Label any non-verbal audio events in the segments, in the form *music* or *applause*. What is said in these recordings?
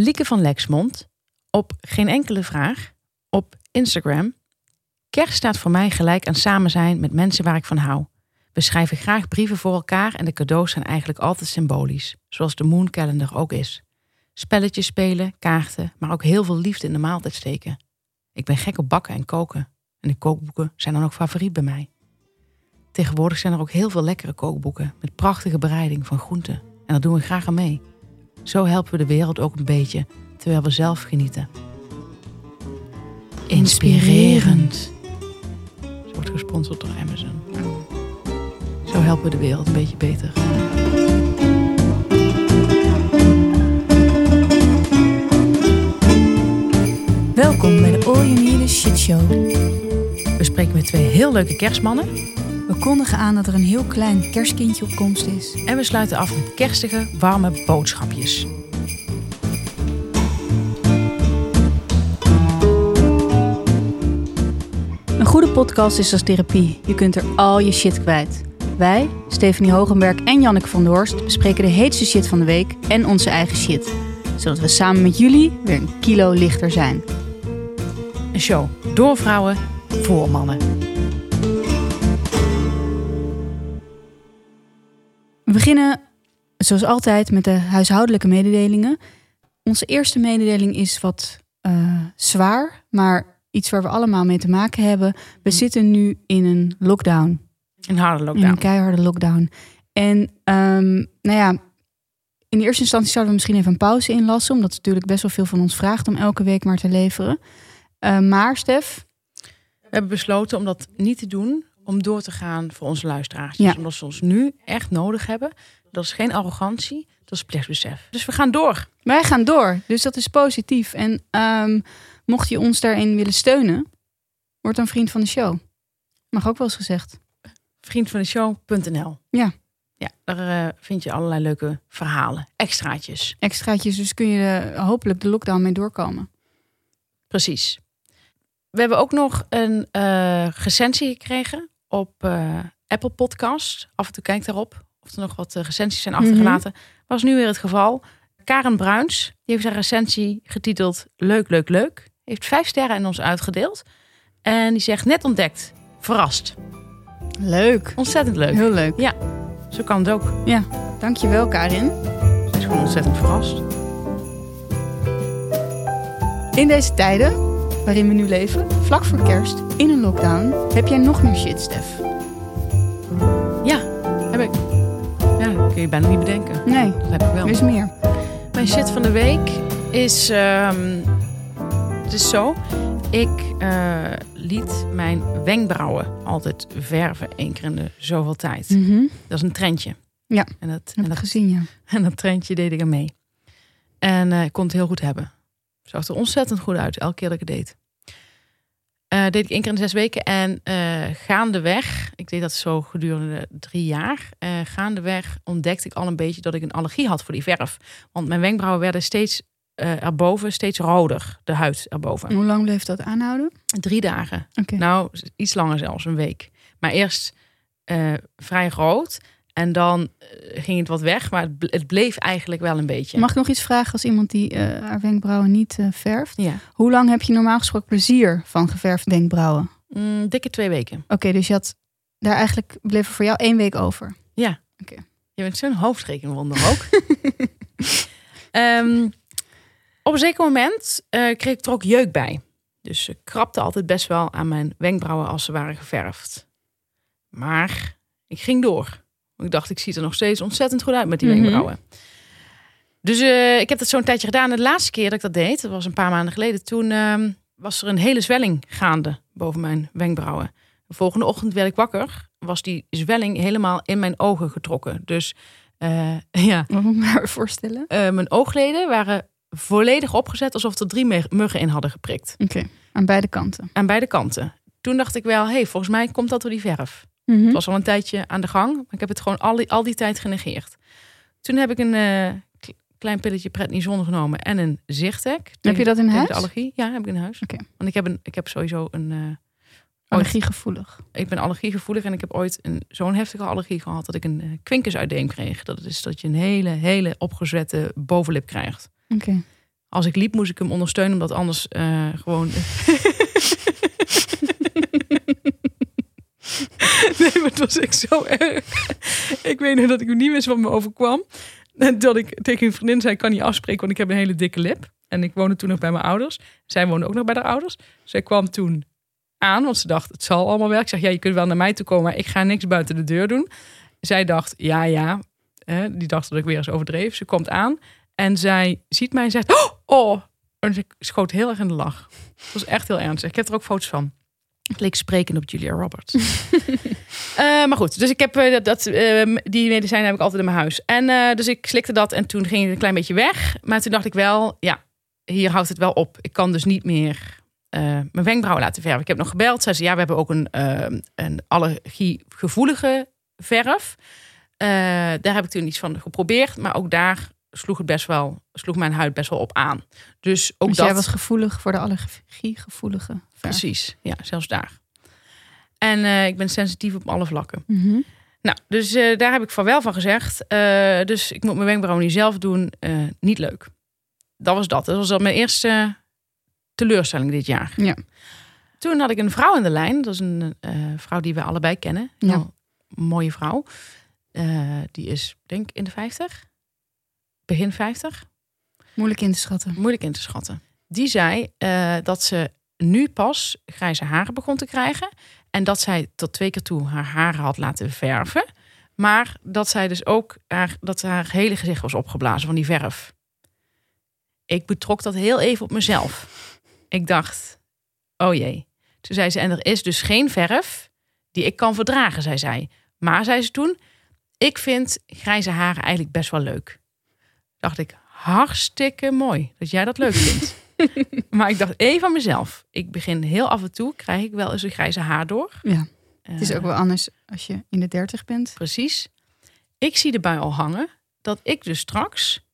Lieke van Lexmond op geen enkele vraag op Instagram. Kerst staat voor mij gelijk aan samen zijn met mensen waar ik van hou. We schrijven graag brieven voor elkaar en de cadeaus zijn eigenlijk altijd symbolisch, zoals de Moon Calendar ook is. Spelletjes spelen, kaarten, maar ook heel veel liefde in de maaltijd steken. Ik ben gek op bakken en koken. En de kookboeken zijn dan ook favoriet bij mij. Tegenwoordig zijn er ook heel veel lekkere kookboeken met prachtige bereiding van groenten. En daar doen we graag aan mee. Zo helpen we de wereld ook een beetje, terwijl we zelf genieten. Inspirerend. Ze wordt gesponsord door Amazon. Zo helpen we de wereld een beetje beter. Welkom bij de All You Need Is Shit Show. We spreken met twee heel leuke kerstmannen. We kondigen aan dat er een heel klein kerstkindje op komst is. En we sluiten af met kerstige, warme boodschapjes. Een goede podcast is als therapie. Je kunt er al je shit kwijt. Wij, Stephanie Hogenberg en Janneke van der Horst, bespreken de heetste shit van de week en onze eigen shit. Zodat we samen met jullie weer een kilo lichter zijn. Een show door vrouwen voor mannen. We beginnen, zoals altijd, met de huishoudelijke mededelingen. Onze eerste mededeling is wat eh, zwaar, maar iets waar we allemaal mee te maken hebben. We zitten nu in een lockdown. Een harde In lockdown. een keiharde lockdown. En ehm, nou ja, in de eerste instantie zouden we misschien even een pauze inlassen. Omdat het natuurlijk best wel veel van ons vraagt om elke week maar te leveren. Eh, maar Stef, We hebben besloten om dat niet te doen, om door te gaan voor onze luisteraars. Ja. Omdat ze ons nu echt nodig hebben. Dat is geen arrogantie, dat is plichtsbesef. Dus we gaan door. wij gaan door. Dus dat is positief. En ehm, mocht je ons daarin willen steunen, word dan vriend van de show. Mag ook wel eens gezegd. Vriendvandeshow.nl Ja. Ja, daar eh, vind je allerlei leuke verhalen, extraatjes. Extraatjes, dus kun je hopelijk de lockdown mee doorkomen. Precies. We hebben ook nog een eh recensie gekregen op eh, Apple Podcast. Af en toe kijk daarop of er nog wat eh, recensies zijn achtergelaten. Was nu weer het geval. Karen Bruins, die heeft zijn recensie getiteld Leuk, leuk, leuk. Heeft vijf sterren in ons uitgedeeld. En die zegt net ontdekt, verrast. Leuk. Ontzettend leuk. Heel leuk. Zo kan het ook. Dankjewel, Karin. Ze is gewoon ontzettend verrast. In deze tijden waarin we nu leven, vlak voor kerst, in een lockdown, heb jij nog meer shit, Stef? Ja, heb ik. Ja, dat kun je bijna niet bedenken. Nee, Dat heb ik wel. er is meer. Mijn shit van de week is. ehm, het is zo. Ik eh, liet mijn wenkbrauwen altijd verven één keer in de zoveel tijd. Mhm. Dat is een trendje. Ja, En dat, Heb en dat, gezien, ja. *laughs* en dat trendje deed ik er mee. En eh, ik kon het heel goed hebben. Zag er ontzettend goed uit, elke keer dat ik het deed. Eh, deed ik één keer in de zes weken. En eh, gaandeweg, ik deed dat zo gedurende drie jaar. eh gaandeweg ontdekte ik al een beetje dat ik een allergie had voor die verf. Want mijn wenkbrauwen werden steeds erboven, steeds roder. De huid erboven. En hoe lang bleef dat aanhouden? Drie dagen. Nou, iets langer zelfs, een week. Maar eerst vrij rood. En dan eh, ging het wat weg. Maar het ble- het bleef eigenlijk wel een beetje. Mag ik nog iets vragen als iemand die eh, haar wenkbrauwen niet eh, verft? Ja. Hoe lang heb je normaal gesproken plezier van geverfde wenkbrauwen? Mm, dikke twee weken. Oké, dus je had daar eigenlijk bleef er voor jou één week over. Je bent zo'n hoofdrekenwonder ook. *laughs* Ehm, op een zeker moment kreeg ik er ook jeuk bij. Dus ze krabde altijd best wel aan mijn wenkbrauwen als ze waren geverfd. Maar ik ging door. Ik dacht, ik zie er nog steeds ontzettend goed uit met die Mhm. wenkbrauwen. Dus eh, ik heb dat zo'n tijdje gedaan. En de laatste keer dat ik dat deed, dat was een paar maanden geleden. Toen ehm, was er een hele zwelling gaande boven mijn wenkbrauwen. De volgende ochtend werd ik wakker. Was die zwelling helemaal in mijn ogen getrokken. Dus eh, *laughs* ja, moet ik me daar voorstellen? eh, mijn oogleden waren volledig opgezet alsof er drie muggen in hadden geprikt. Oké, aan beide kanten. Aan beide kanten. Toen dacht ik wel, hé, hey, volgens mij komt dat door die verf. Mhm. Het was al een tijdje aan de gang, maar ik heb het gewoon al die, al die tijd genegeerd. Toen heb ik een eh, klein pilletje prednison genomen en een zichtek. Heb je dat in huis? de allergie? Ja, heb ik in huis. Oké. Want ik heb, een, ik heb sowieso een... eh, Allergiegevoelig. ik ben allergiegevoelig en ik heb ooit een, zo'n heftige allergie gehad dat ik een uh, kreeg. Dat is dat je een hele, hele opgezette bovenlip krijgt. Oké. Als ik liep, moest ik hem ondersteunen, omdat anders gewoon. *laughs* *laughs* nee, maar het was echt zo erg. ik weet nog dat ik niet wist wat me overkwam. En dat ik tegen een vriendin zei: ik kan niet afspreken, want ik heb een hele dikke lip. En ik woonde toen nog bij mijn ouders. Zij woonde ook nog bij haar ouders. Zij kwam toen aan, want ze dacht: het zal allemaal wel. Ik zeg: ja, je kunt wel naar mij toe komen, maar ik ga niks buiten de deur doen. Zij dacht: ja, ja. Die dacht dat ik weer eens overdreef. Ze komt aan en zij ziet mij en zegt: oh, oh. En ze schoot heel erg in de lach. Het was echt heel ernstig. Ik heb er ook foto's van. Leek sprekend op Julia Roberts. *laughs* Eh, maar goed, dus ik heb eh, dat, dat, eh, die medicijnen heb ik altijd in mijn huis. En eh, dus ik slikte dat en toen ging het een klein beetje weg. Maar toen dacht ik wel, ja, hier houdt het wel op. Ik kan dus niet meer mijn wenkbrauwen laten verven. Ik heb nog gebeld. Zei ze, ja, we hebben ook een, eh, een allergiegevoelige verf. Daar heb ik toen iets van geprobeerd. Maar ook daar sloeg het best wel, sloeg mijn huid best wel op aan. Dus ook Dus dat. jij was gevoelig voor de allergiegevoelige. Precies, ja, zelfs daar. En eh, ik ben sensitief op alle vlakken. Mhm. Nou, dus eh, daar heb ik van wel van gezegd. Eh, dus ik moet mijn wenkbrauwen niet zelf doen. Niet leuk. Dat was dat. Dat was al mijn eerste teleurstelling dit jaar. Ja. Toen had ik een vrouw in de lijn. Dat is een vrouw die we allebei kennen. Ja. Mooie vrouw. Die is, denk ik, in de 50. Begin 50. Moeilijk in te schatten. Moeilijk in te schatten. Die zei eh, dat ze nu pas grijze haren begon te krijgen. En dat zij tot twee keer toe haar haren had laten verven. Maar dat zij dus ook haar, dat haar hele gezicht was opgeblazen van die verf. Ik betrok dat heel even op mezelf. Ik dacht, oh jee. Toen zei ze, en er is dus geen verf die ik kan verdragen, zei zij. Maar, zei ze toen, ik vind grijze haren eigenlijk best wel leuk. Dacht ik, hartstikke mooi dat jij dat leuk vindt. *laughs* maar ik dacht even aan mezelf. Ik begin heel af en toe, krijg ik wel eens een grijze haar door. Ja. Het is Eh, ook wel anders als je in de dertig bent. Precies. Ik zie erbij al hangen dat ik dus straks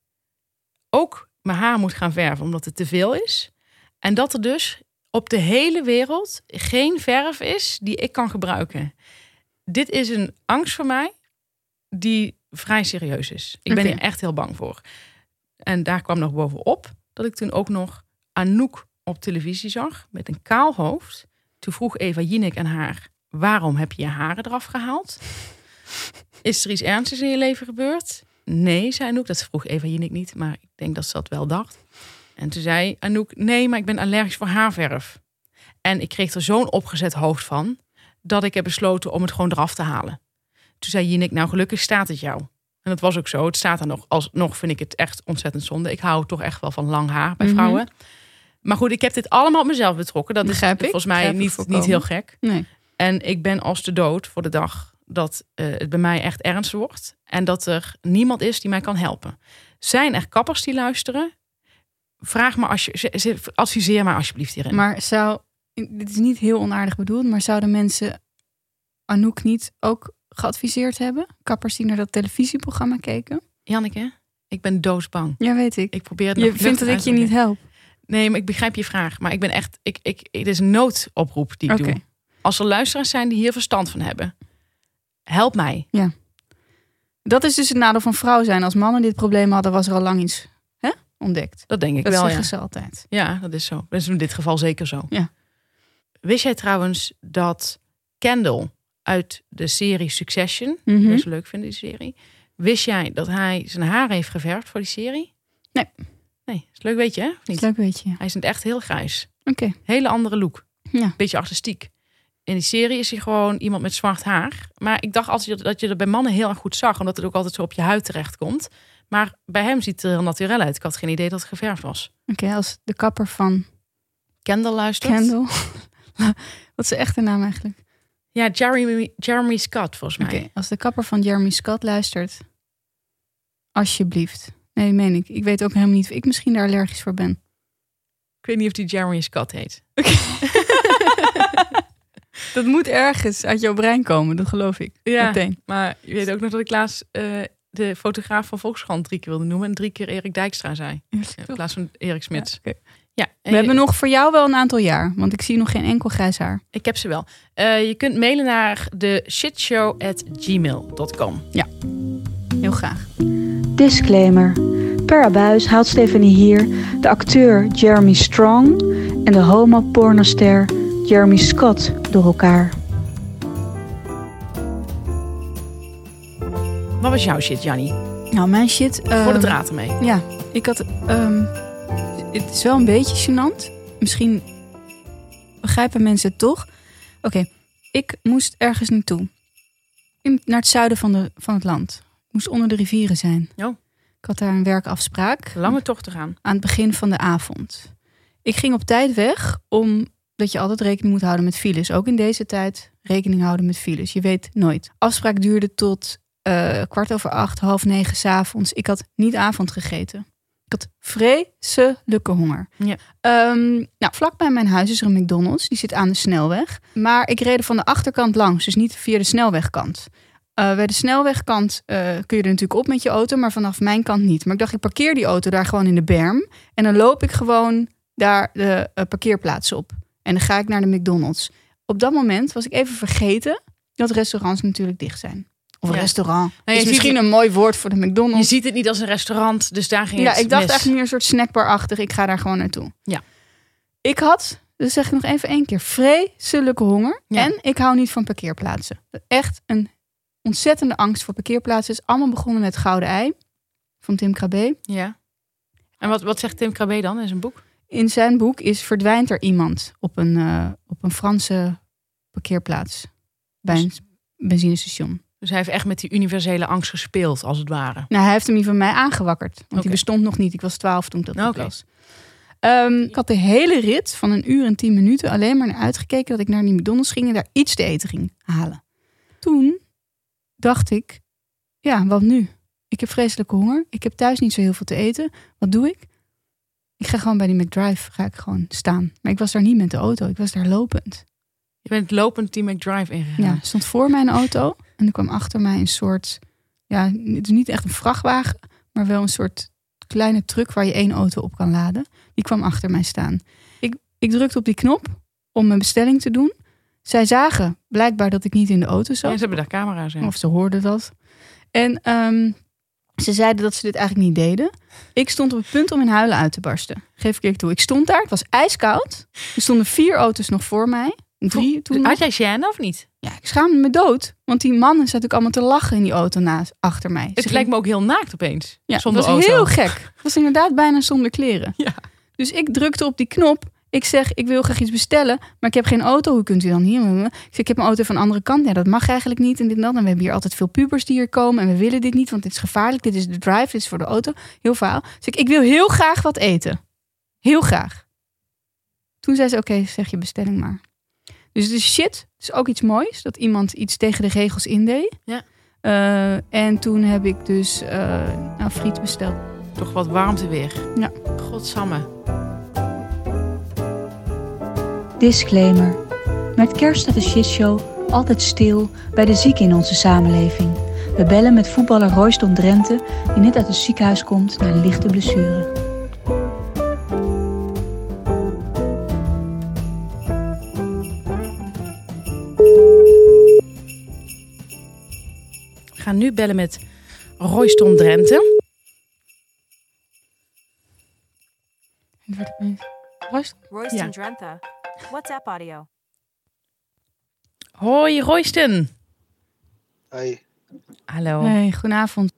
ook mijn haar moet gaan verven omdat het te veel is. En dat er dus op de hele wereld geen verf is die ik kan gebruiken. Dit is een angst voor mij die vrij serieus is. Ik ben hier echt heel bang voor. En daar kwam nog bovenop dat ik toen ook nog Anouk op televisie zag met een kaal hoofd. Toen vroeg Eva Jinek aan haar: waarom heb je je haren eraf gehaald? Is er iets ernstigs in je leven gebeurd? Nee, zei Anouk. Dat vroeg Eva Jinek niet, maar ik denk dat ze dat wel dacht. En toen zei Anouk, nee, maar ik ben allergisch voor haarverf. En ik kreeg er zo'n opgezet hoofd van, dat ik heb besloten om het gewoon eraf te halen. Toen zei Jinek, nou gelukkig staat het jou. En dat was ook zo. Het staat er nog. Alsnog vind ik het echt ontzettend zonde. Ik hou toch echt wel van lang haar bij Mhm. vrouwen. Maar goed, ik heb dit allemaal op mezelf betrokken. Dat Begrijp is ik. volgens mij niet, niet heel gek. Nee. En ik ben als de dood voor de dag dat eh, het bij mij echt ernstig wordt. En dat er niemand is die mij kan helpen. Zijn er kappers die luisteren? Vraag me als je, adviseer mij alsjeblieft hierin. Maar zou, dit is niet heel onaardig bedoeld, maar zouden mensen Anouk niet ook geadviseerd hebben? Kappers die naar dat televisieprogramma keken? Janneke, ik ben doodsbang. Ja, weet ik. Ik probeer het Je vindt dat ik je niet help. Nee, maar ik begrijp je vraag. Maar ik ben echt, ik, ik, het is een noodoproep die ik doe. Als er luisteraars zijn die hier verstand van hebben, help mij. Dat is dus het nadeel van vrouw zijn. Als mannen dit probleem hadden, was er al lang iets hè, ontdekt. Dat denk ik Dat wel. zeggen Ja. ze altijd. ja, dat is zo. Dat is in dit geval zeker zo. Ja. Wist jij trouwens dat Kendall uit de serie Succession, Mhm. die best leuk vinden die serie, wist jij dat hij zijn haar heeft geverfd voor die serie? Nee. Nee, is leuk weet je hè? Of Dat niet? is leuk, weet je. Hij is in het echt heel grijs. Oké. Hele andere look. Ja. Beetje artistiek. In die serie is hij gewoon iemand met zwart haar. Maar ik dacht altijd dat je dat bij mannen heel erg goed zag. Omdat het ook altijd zo op je huid terecht komt. Maar bij hem ziet het er heel natuurlijk uit. Ik had geen idee dat het geverfd was. Oké, als de kapper van Kendall luistert. Kendall. *laughs* Wat is de echte naam eigenlijk? Ja, Jeremy, Jeremy Scott volgens mij. als de kapper van Jeremy Scott luistert, alsjeblieft. Nee, meen ik. Ik weet ook helemaal niet of ik misschien daar allergisch voor ben. Ik weet niet of die Jeremy Scott heet. *laughs* Dat moet ergens uit jouw brein komen, dat geloof ik. Ja, Meteen. maar je weet ook nog dat ik laatst eh, de fotograaf van Volkskrant drie keer wilde noemen. En drie keer Erik Dijkstra zei. In plaats van Erik Smits. Ja. Ja, We hebben nog voor jou wel een aantal jaar, want ik zie nog geen enkel grijs haar. Ik heb ze wel. Eh, je kunt mailen naar de shitshow@gmail.com. Heel graag. Disclaimer. Per abuis haalt Stephanie hier de acteur Jeremy Strong en de homo-pornoster Jeremy Scott door elkaar. Wat was jouw shit, Jannie? Nou, mijn shit... Voor de draad ermee. Ja, ik had. ehm, het is wel een beetje gênant. Misschien begrijpen mensen het toch. Oké, ik moest ergens naartoe. In, naar het zuiden van, de, van het land. Ik moest onder de rivieren zijn. Oh. Ik had daar een werkafspraak Lange tocht te gaan. aan het begin van de avond. Ik ging op tijd weg, omdat je altijd rekening moet houden met files. Ook in deze tijd rekening houden met files. Je weet nooit. Afspraak duurde tot eh, kwart over acht, half negen s'avonds. Ik had niet avond gegeten. Ik had vreselijke honger. Ja. Ehm, nou, vlak bij mijn huis is er een McDonald's. Die zit aan de snelweg. Maar ik reed er van de achterkant langs, dus niet via de snelwegkant. Eh, bij de snelwegkant eh, kun je er natuurlijk op met je auto, maar vanaf mijn kant niet. Maar ik dacht, ik parkeer die auto daar gewoon in de berm. En dan loop ik gewoon daar de eh, parkeerplaats op. En dan ga ik naar de McDonald's. Op dat moment was ik even vergeten dat restaurants natuurlijk dicht zijn. Of Ja. restaurant. je is misschien een mooi woord voor de Je McDonald's. ziet het niet als een restaurant, dus daar ging Ja, het ik dacht mis. eigenlijk meer een soort snackbar-achtig. Ik ga daar gewoon naartoe. Ja. Ik had, dus zeg ik nog even één keer, vreselijke honger. Ja. En ik hou niet van parkeerplaatsen. Echt een ontzettende angst voor parkeerplaatsen. Het is allemaal begonnen met Gouden Ei van Tim Krabbe. Ja. En wat, wat zegt Tim Krabbe dan in zijn boek? In zijn boek is verdwijnt er iemand op een, eh, op een Franse parkeerplaats. Bij een benzinestation. Dus hij heeft echt met die universele angst gespeeld, als het ware. Nou, hij heeft hem niet van mij aangewakkerd. Want die bestond nog niet. Ik was twaalf toen ik dat Oké. las. Ehm, ik had de hele rit van een uur en tien minuten alleen maar naar uitgekeken dat ik naar die McDonald's ging en daar iets te eten ging halen. Toen dacht ik, ja, wat nu? Ik heb vreselijke honger. Ik heb thuis niet zo heel veel te eten. Wat doe ik? Ik ga gewoon bij die McDrive ga ik gewoon staan. Maar ik was daar niet met de auto. Ik was daar lopend. Je bent lopend die McDrive ingegaan. Ja, stond voor mijn auto en er kwam achter mij een soort, ja, het is niet echt een vrachtwagen, maar wel een soort kleine truck waar je één auto op kan laden. Die kwam achter mij staan. Ik, ik drukte op die knop om mijn bestelling te doen. Zij zagen blijkbaar dat ik niet in de auto Ja, zat. ze hebben daar camera's in. Of ze hoorden dat. En ehm, ze zeiden dat ze dit eigenlijk niet deden. Ik stond op het punt om in huilen uit te barsten. Geef ik eerlijk toe. Ik stond daar, het was ijskoud. Er stonden vier auto's nog voor mij. Drie toen. Had jij of niet? Ja, ik schaamde me dood. Want die mannen zaten natuurlijk allemaal te lachen in die auto naast, achter mij. Het Ze lijkt me ook heel naakt opeens. ja, zonder het was auto. heel gek. Het was inderdaad bijna zonder kleren. Ja. Dus ik drukte op die knop. Ik zeg, ik wil graag iets bestellen, maar ik heb geen auto. Hoe kunt u dan hier? Ik zeg, ik heb mijn auto van de andere kant. Ja, dat mag eigenlijk niet en dit en dat. En we hebben hier altijd veel pubers die hier komen. En we willen dit niet, want dit is gevaarlijk. Dit is de drive, dit is voor de auto. Heel verhaal. Dus ik, ik wil heel graag wat eten. Heel graag. Toen zei ze, oké, zeg je bestelling maar. Dus het is shit. Het is ook iets moois, dat iemand iets tegen de regels indeed. Ja. Eh, en toen heb ik dus eh nou, friet besteld. Toch wat warmte weer. Ja. Godsamme. Disclaimer. Met kerst staat de shitshow altijd stil bij de zieken in onze samenleving. We bellen met voetballer Royston Drenthe, die net uit het ziekenhuis komt na een lichte blessure. Gaan nu bellen met Royston Drenthe. Royston Ja. Drenthe. WhatsApp audio. Hoi Royston. Hey. Hallo. Hey, goedenavond.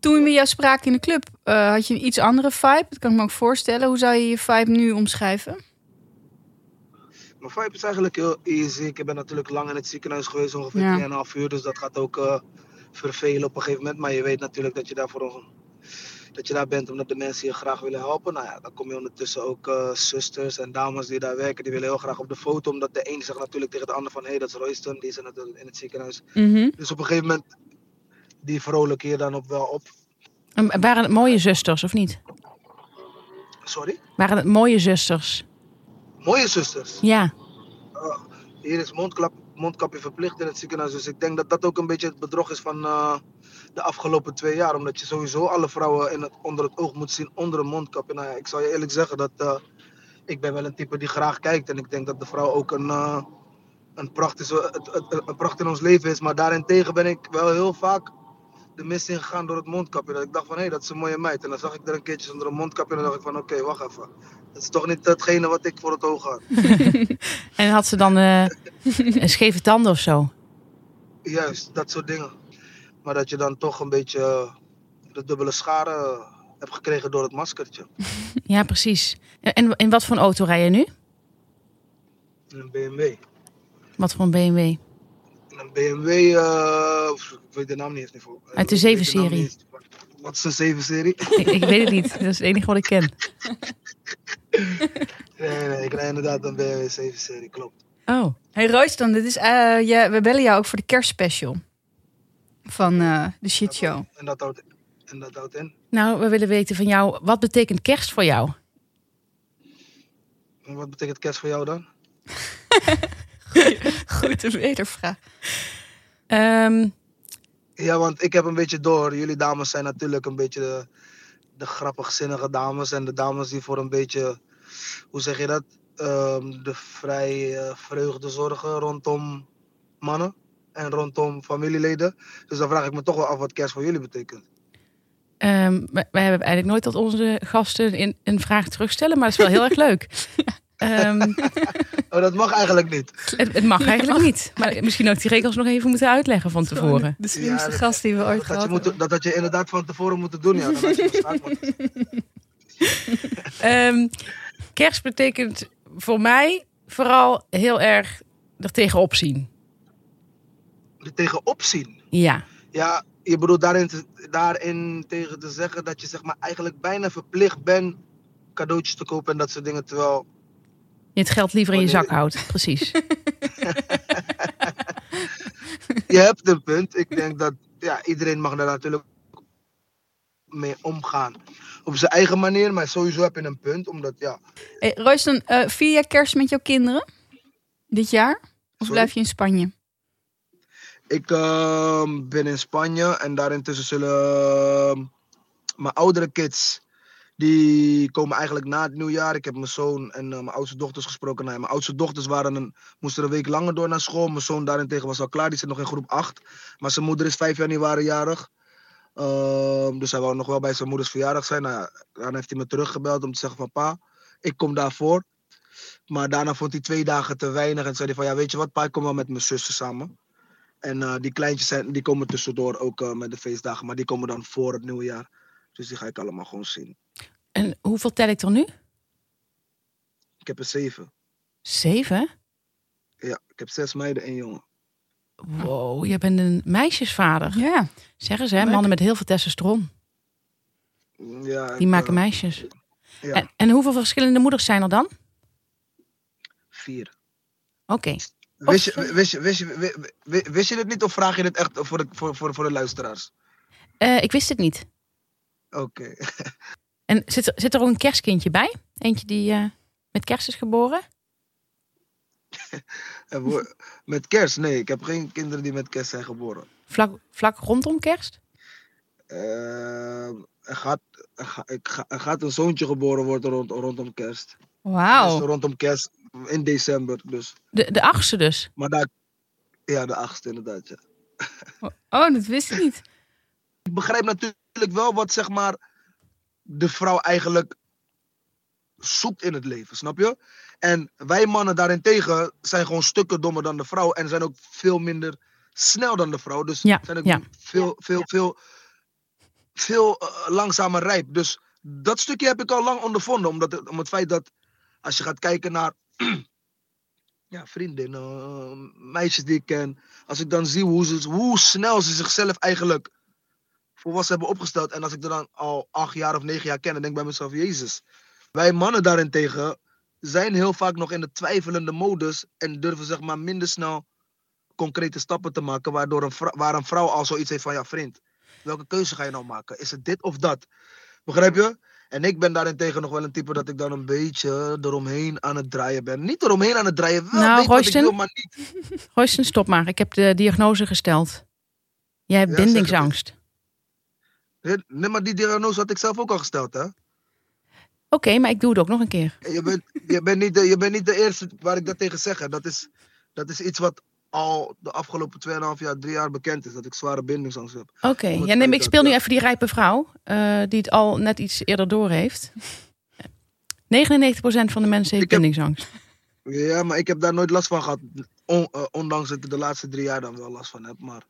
Toen we met jou spraken in de club, eh, had je een iets andere vibe. Dat kan ik me ook voorstellen. Hoe zou je je vibe nu omschrijven? Mijn vibe is eigenlijk heel easy. Ik ben natuurlijk lang in het ziekenhuis geweest, ongeveer Ja. 2,5 uur. Dus dat gaat ook eh, vervelen op een gegeven moment. Maar je weet natuurlijk dat je daar, voor een, dat je daar bent omdat de mensen je graag willen helpen. Nou ja, dan kom je ondertussen ook eh, zusters en dames die daar werken. Die willen heel graag op de foto. Omdat de een zegt natuurlijk tegen de ander van... Hé, hey, dat is Royston, die is in het, in het ziekenhuis. Dus op een gegeven moment... Die vrolijk je dan op wel op. En Waren het mooie zusters of niet? Sorry? Waren het mooie zusters? Mooie zusters. Ja. Hier is mondklap, mondkapje verplicht in het ziekenhuis. Dus ik denk dat dat ook een beetje het bedrog is van eh, de afgelopen twee jaar. Omdat je sowieso alle vrouwen in het, onder het oog moet zien onder een mondkapje. Nou ik zal je eerlijk zeggen dat eh, ik ben wel een type die graag kijkt. En ik denk dat de vrouw ook een, eh, een, pracht, een pracht in ons leven is. Maar daarentegen ben ik wel heel vaak de mist ingegaan door het mondkapje. Dat ik dacht van, hé, dat is een mooie meid. En dan zag ik er een keertje zonder een mondkapje en dan dacht ik van, oké, wacht even. Dat is toch niet datgene wat ik voor het oog had. *laughs* En had ze dan eh, *laughs* een scheve tanden of zo? Juist, dat soort dingen. Maar dat je dan toch een beetje eh, de dubbele schade eh, hebt gekregen door het maskertje. *laughs* Ja, precies. En, in wat voor een auto rij je nu? Een BMW. Wat voor een BMW? BMW, eh, ik weet de naam niet eens niet voor. Uit de Ik weet naam 7-serie. niet eens. Wat is een 7-serie? *laughs* Ik, ik weet het niet. Dat is het enige wat ik ken. *laughs* nee, nee, ik rijd inderdaad een BMW 7-serie, klopt. Oh. Hey Royston, dit is, eh, ja, we bellen jou ook voor de kerstspecial van eh, de shit show. En dat houdt, en dat houdt in. Nou, we willen weten van jou, wat betekent kerst voor jou? En wat betekent kerst voor jou dan? *laughs* *laughs* Goed, een wedervraag. Ehm, Ja, want ik heb een beetje door. Jullie dames zijn natuurlijk een beetje de, de grappigzinnige dames. En de dames die voor een beetje, hoe zeg je dat? Ehm, de vrij vreugde zorgen rondom mannen en rondom familieleden. Dus dan vraag ik me toch wel af wat kerst voor jullie betekent. ehm, wij wij hebben eigenlijk nooit dat onze gasten in, een vraag terugstellen, maar het is wel heel erg leuk. *laughs* Ehm, *laughs* Oh, dat mag eigenlijk niet. het, het mag eigenlijk *laughs* niet. Maar misschien ook die regels nog even moeten uitleggen van tevoren. De slimste Ja, gast die we ooit gehad je hebben. dat had je inderdaad van tevoren moeten doen. Ja. *laughs* Ehm, kerst betekent voor mij vooral heel erg er tegenop zien. er tegenop zien. Ja. Ja, je bedoelt daarin, te- daarin tegen te zeggen dat je zeg maar eigenlijk bijna verplicht bent cadeautjes te kopen en dat soort dingen. Terwijl, Je het geld liever in je zak houdt. Precies. *laughs* je hebt een punt. Ik denk dat ja, iedereen mag daar natuurlijk mee omgaan. Op zijn eigen manier, maar sowieso heb je een punt. Omdat ja, Hey, Royston, eh vier jaar kerst met jouw kinderen? Dit jaar? Of Sorry? blijf je in Spanje? ik ehm, ben in Spanje en daar intussen zullen ehm, mijn oudere kids... Die komen eigenlijk na het nieuwjaar. Ik heb mijn zoon en eh, mijn oudste dochters gesproken. Nou, mijn oudste dochters waren een, moesten een week langer door naar school. Mijn zoon daarentegen was al klaar. Die zit nog in groep 8. Maar zijn moeder is 5 januari jarig. Ehm, dus hij wou nog wel bij zijn moeders verjaardag zijn. Nou, dan heeft hij me teruggebeld om te zeggen van pa, ik kom daarvoor. Maar daarna vond hij twee dagen te weinig. En zei hij van ja, weet je wat pa, ik kom wel met mijn zussen samen. En eh, die kleintjes zijn, die komen tussendoor ook eh, met de feestdagen. Maar die komen dan voor het nieuwjaar. Dus die ga ik allemaal gewoon zien. En hoeveel tel ik er nu? Ik heb er zeven. Zeven? Ja, ik heb zes meiden en jongen. Wow, je bent een meisjesvader. Ja. Zeggen ze, hè? Mannen met heel veel testosteron. Ja, Die ik, maken eh, meisjes. Ja, En, en hoeveel verschillende moeders zijn er dan? vier. Oké. Wist je, wist, je, wist, je, wi- wi- wist je dit niet of vraag je dit echt voor de, voor, voor, voor de luisteraars? Eh, ik wist het niet. Oké. *laughs* En zit er, zit er ook een kerstkindje bij? Eentje die eh, met kerst is geboren? *laughs* Met kerst? Nee, ik heb geen kinderen die met kerst zijn geboren. Vlak, vlak rondom kerst? Ehm, er, gaat, er, ga- ik ga- er gaat een zoontje geboren worden rond, rondom kerst. Dus Wauw. rondom kerst in december dus. De, de achtste dus. Maar daar... Ja, de achtste inderdaad, ja. Oh, dat wist ik niet. *laughs* Ik begrijp natuurlijk wel wat zeg maar de vrouw eigenlijk zoekt in het leven, snap je? En wij mannen daarentegen zijn gewoon stukken dommer dan de vrouw en zijn ook veel minder snel dan de vrouw. Dus Ja, zijn ook ja. veel, veel, veel, veel eh, langzamer rijp. Dus dat stukje heb ik al lang ondervonden, omdat het, om het feit dat als je gaat kijken naar *clears throat* ja, vriendinnen, eh, meisjes die ik ken, als ik dan zie hoe, ze, hoe snel ze zichzelf eigenlijk volwassen hebben opgesteld. En als ik er dan al acht jaar of negen jaar ken, dan denk ik bij mezelf, Jezus. Wij mannen daarentegen zijn heel vaak nog in de twijfelende modus en durven zeg maar minder snel concrete stappen te maken, waardoor een waar een vrouw al zoiets heeft van, ja vriend, welke keuze ga je nou maken? Is het dit of dat? Begrijp je? En ik ben daarentegen nog wel een type dat ik dan een beetje eromheen aan het draaien ben. Niet eromheen aan het draaien, wel Nou, ik wil, maar niet. Royston, stop maar. Ik heb de diagnose gesteld. Jij hebt Ja, bindingsangst. Nee, maar die diagnose had ik zelf ook al gesteld, hè? Oké, maar ik doe het ook nog een keer. Je bent, je, bent niet de, je bent niet de eerste waar ik dat tegen zeg. hè. Dat is, dat is iets wat al de afgelopen 2,5 jaar, 3 jaar bekend is dat ik zware bindingsangst heb. Oké, ja, nee, ik speel nu even die rijpe vrouw, eh, die het al net iets eerder door heeft. 99% van de mensen heeft heb- bindingsangst. Ja, maar ik heb daar nooit last van gehad. On- eh, ondanks dat ik de laatste drie jaar dan wel last van heb. Maar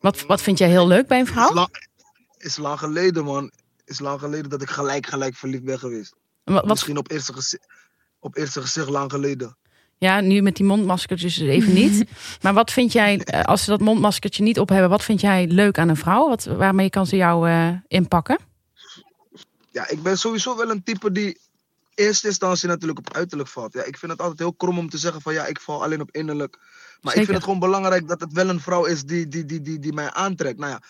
Wat, wat vind jij heel leuk bij een vrouw? Is lang geleden, man. Is lang geleden dat ik gelijk, gelijk verliefd ben geweest. Wat, Misschien op eerste, gezicht, op eerste gezicht lang geleden. ja, nu met die mondmaskertjes dus even niet. *laughs* Maar wat vind jij, eh, als ze dat mondmaskertje niet op hebben, wat vind jij leuk aan een vrouw? Wat, waarmee kan ze jou eh, inpakken? Ja, ik ben sowieso wel een type die eerste instantie natuurlijk op uiterlijk valt. Ja, ik vind het altijd heel krom om te zeggen van ja, ik val alleen op innerlijk. Maar ik vind het gewoon belangrijk dat het wel een vrouw is die, die, die, die, die mij aantrekt. Nou ja,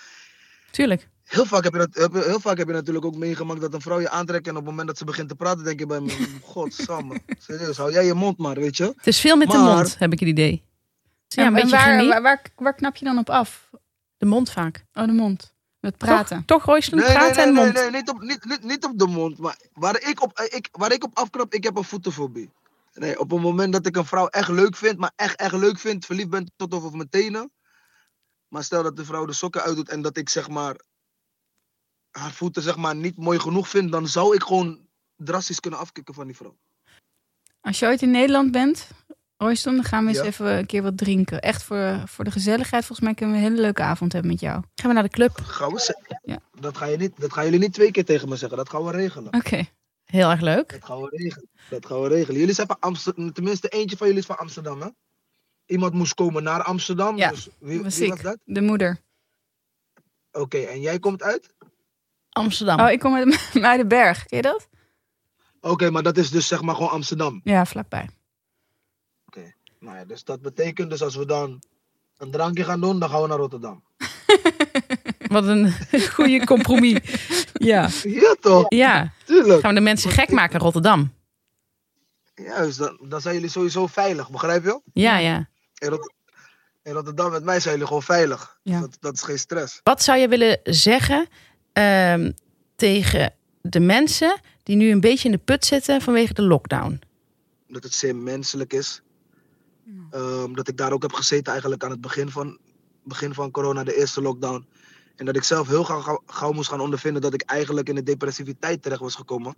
Tuurlijk. Heel vaak, heb je dat, heb- heel vaak heb je natuurlijk ook meegemaakt dat een vrouw je aantrekt en op het moment dat ze begint te praten denk je bij me, *laughs* godsamme, serieus, hou jij je mond maar, weet je. Het is veel met de mond, heb ik het idee. Ja, En- een en beetje waar, waar, waar, waar knap je dan op af? De mond vaak. Oh, de mond. Met praten. Toch, toch Royston, Nee, nee, praten nee, en nee, mond. nee, niet, op, niet, niet, niet op de mond, maar waar ik op, ik, waar ik op afknap, ik heb een voetenfobie. Nee, op het moment dat ik een vrouw echt leuk vind, maar echt, echt leuk vind, verliefd ben tot over mijn tenen. Maar stel dat de vrouw de sokken uitdoet en dat ik zeg maar haar voeten zeg maar niet mooi genoeg vind, dan zou ik gewoon drastisch kunnen afkicken van die vrouw. Als je ooit in Nederland bent, Royston, dan gaan we eens Ja. even een keer wat drinken. Echt voor, voor de gezelligheid. Volgens mij kunnen we een hele leuke avond hebben met jou. Gaan we naar de club. Gaan we ze- Ja. dat, ga je niet, dat gaan jullie niet twee keer tegen me zeggen, dat gaan we regelen. Oké. Heel erg leuk. Dat gaan we regelen. Dat gaan we regelen. Jullie zijn van Amsterdam, tenminste eentje van jullie is van Amsterdam, hè? Iemand moest komen naar Amsterdam. Ja, dus wie, Was wie ik. was dat? De moeder. Oké, en jij komt uit? Amsterdam. Oh, ik kom uit *laughs* Muidenberg. Ken je dat? Oké, maar dat is dus zeg maar gewoon Amsterdam. Ja, vlakbij. Nou ja, dus dat betekent dus als we dan een drankje gaan doen, dan gaan we naar Rotterdam. *laughs* Wat een goede compromis. *laughs* Ja. Ja toch? Ja. Tuurlijk. Gaan we de mensen gek maken in Rotterdam? Juist, dan, dan zijn jullie sowieso veilig, begrijp je? Ja, ja. In, Rot- in Rotterdam met mij zijn jullie gewoon veilig. Ja. Dat, dat is geen stress. Wat zou je willen zeggen ehm, tegen de mensen die nu een beetje in de put zitten vanwege de lockdown? dat het zeer menselijk is. Ehm, dat ik daar ook heb gezeten eigenlijk aan het begin van, begin van corona, de eerste lockdown. En dat ik zelf heel gauw, moest gaan ondervinden dat ik eigenlijk in de depressiviteit terecht was gekomen.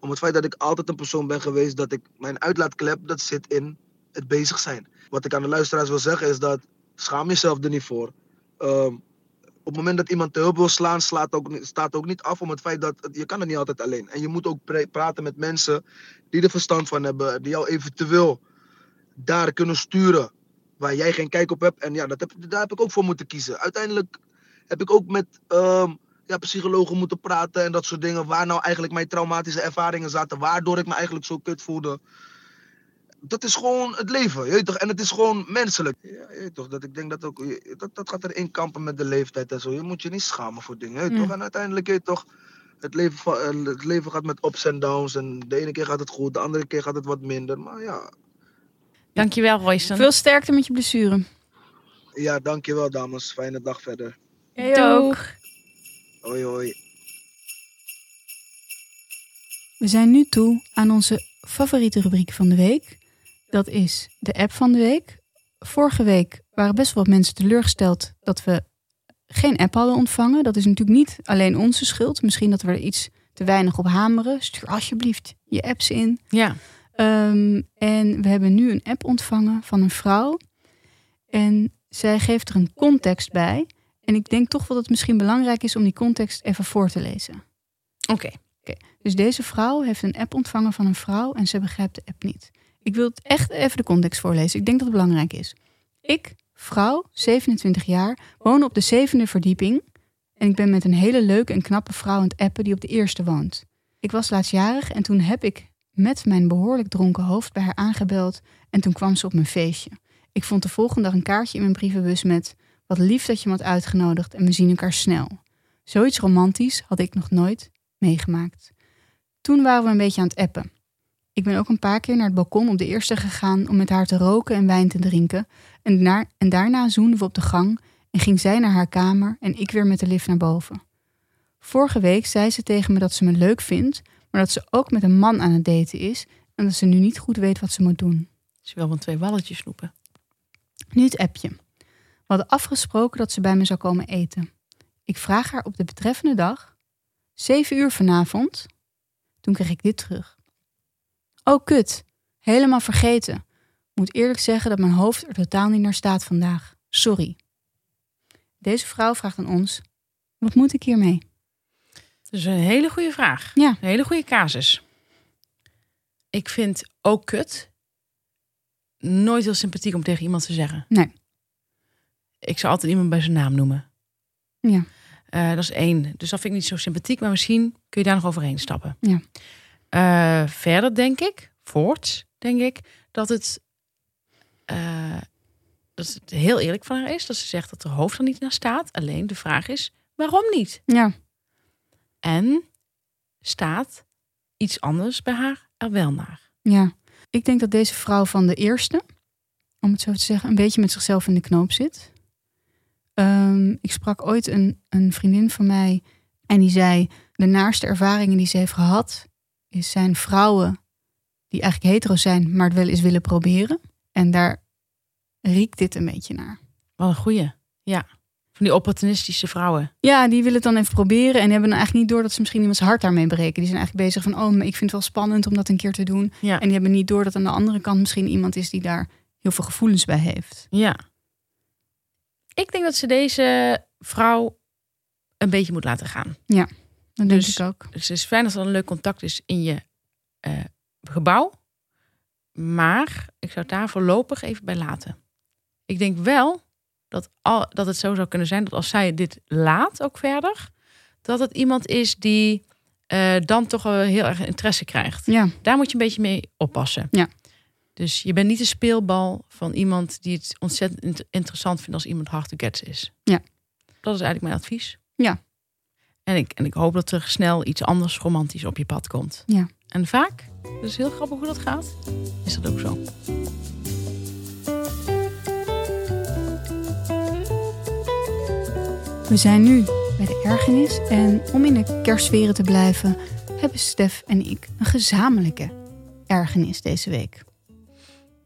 Om het feit dat ik altijd een persoon ben geweest dat ik mijn uitlaatklep, dat zit in het bezig zijn. Wat ik aan de luisteraars wil zeggen is dat schaam jezelf er niet voor. Ehm, het moment dat iemand te hulp wil slaan, slaat ook, staat ook niet af om het feit dat je kan het niet altijd alleen. En je moet ook praten met mensen die er verstand van hebben, die jou eventueel daar kunnen sturen waar jij geen kijk op hebt. En ja, dat heb, daar heb ik ook voor moeten kiezen. Uiteindelijk heb ik ook met ehm, ja, psychologen moeten praten en dat soort dingen. Waar nou eigenlijk mijn traumatische ervaringen zaten, waardoor ik me eigenlijk zo kut voelde. Dat is gewoon het leven, je weet toch? En het is gewoon menselijk. Ja, je weet toch? Dat ik denk dat ook, dat, dat gaat erin kampen met de leeftijd en zo. Je moet je niet schamen voor dingen, je weet Ja. toch? En uiteindelijk, je weet toch, het leven, eh, het leven gaat met ups en downs. En de ene keer gaat het goed, de andere keer gaat het wat minder. Maar ja, Dankjewel, Royston. Veel sterkte met je blessure. ja dankjewel dames. Fijne dag verder. Jij ook. Doeg. Hoi hoi. We zijn nu toe aan onze favoriete rubriek van de week. Dat is de app van de week. Vorige week waren best wel wat mensen teleurgesteld dat we geen app hadden ontvangen. Dat is natuurlijk niet alleen onze schuld. Misschien dat we er iets te weinig op hameren. Stuur alsjeblieft je apps in. Ja. Ehm, en we hebben nu een app ontvangen van een vrouw. En zij geeft er een context bij. En ik denk toch wel dat het misschien belangrijk is om die context even voor te lezen. Oké. Dus deze vrouw heeft een app ontvangen van een vrouw en ze begrijpt de app niet. Ik wil het echt even de context voorlezen. Ik denk dat het belangrijk is. Ik, vrouw, 27 jaar, woon op de zevende verdieping. En ik ben met een hele leuke en knappe vrouw aan het appen die op de eerste woont. Ik was laatstjarig en toen heb ik met mijn behoorlijk dronken hoofd bij haar aangebeld. En toen kwam ze op mijn feestje. Ik vond de volgende dag een kaartje in mijn brievenbus met... Wat lief dat je me had uitgenodigd en we zien elkaar snel. Zoiets romantisch had ik nog nooit meegemaakt. Toen waren we een beetje aan het appen. Ik ben ook een paar keer naar het balkon op de eerste gegaan om met haar te roken en wijn te drinken. En, en daarna zoenden we op de gang en ging zij naar haar kamer en ik weer met de lift naar boven. Vorige week zei ze tegen me dat ze me leuk vindt, maar dat ze ook met een man aan het daten is en dat ze nu niet goed weet wat ze moet doen. Ze wil van twee walletjes snoepen. Nu het appje. We hadden afgesproken dat ze bij me zou komen eten. Ik vraag haar op de betreffende dag, 7 uur vanavond. Toen kreeg ik dit terug. Oh kut, helemaal vergeten. Moet eerlijk zeggen dat mijn hoofd er totaal niet naar staat vandaag. Sorry. Deze vrouw vraagt aan ons: wat moet ik hiermee? Dat is een hele goede vraag. Ja. Een hele goede casus. Ik vind ook kut nooit heel sympathiek om tegen iemand te zeggen. Nee. Ik zou altijd iemand bij zijn naam noemen. Ja. Eh, dat is één. Dus dat vind ik niet zo sympathiek, maar misschien kun je daar nog overheen stappen. Ja. Eh, verder denk ik, voorts denk ik, dat het, eh, dat het heel eerlijk van haar is. Dat ze zegt dat haar hoofd er niet naar staat. Alleen de vraag is, waarom niet? Ja, En staat iets anders bij haar er wel naar? ja. Ik denk dat deze vrouw van de eerste, om het zo te zeggen, een beetje met zichzelf in de knoop zit. Ehm, ik sprak ooit een, een vriendin van mij en die zei: de naarste ervaringen die ze heeft gehad, is zijn vrouwen die eigenlijk hetero zijn, maar het wel eens willen proberen. En daar riekt dit een beetje naar. Wat een goeie. Ja. Van die opportunistische vrouwen. Ja, die willen het dan even proberen en hebben dan eigenlijk niet door dat ze misschien iemands hart daarmee breken. Die zijn eigenlijk bezig van, oh, maar ik vind het wel spannend om dat een keer te doen. Ja. En die hebben niet door dat aan de andere kant misschien iemand is die daar heel veel gevoelens bij heeft. Ja. Ik denk dat ze deze vrouw een beetje moet laten gaan. Dat denk Dus- ik ook. Dus het is fijn dat er een leuk contact is in je eh, gebouw. Maar ik zou het daar voorlopig even bij laten. Ik denk wel dat, al, dat het zo zou kunnen zijn dat als zij dit laat ook verder, dat het iemand is die eh, dan toch wel heel erg interesse krijgt. Ja, Daar moet je een beetje mee oppassen. Ja. Dus je bent niet de speelbal van iemand die het ontzettend int- interessant vindt als iemand hard to get is. Ja. Dat is eigenlijk mijn advies. Ja. En ik, en ik hoop dat er snel iets anders romantisch op je pad komt. Ja. En vaak, dat is heel grappig hoe dat gaat, is dat ook zo. we zijn nu bij de ergernis en om in de kerstsferen te blijven, hebben Stef en ik een gezamenlijke ergernis deze week.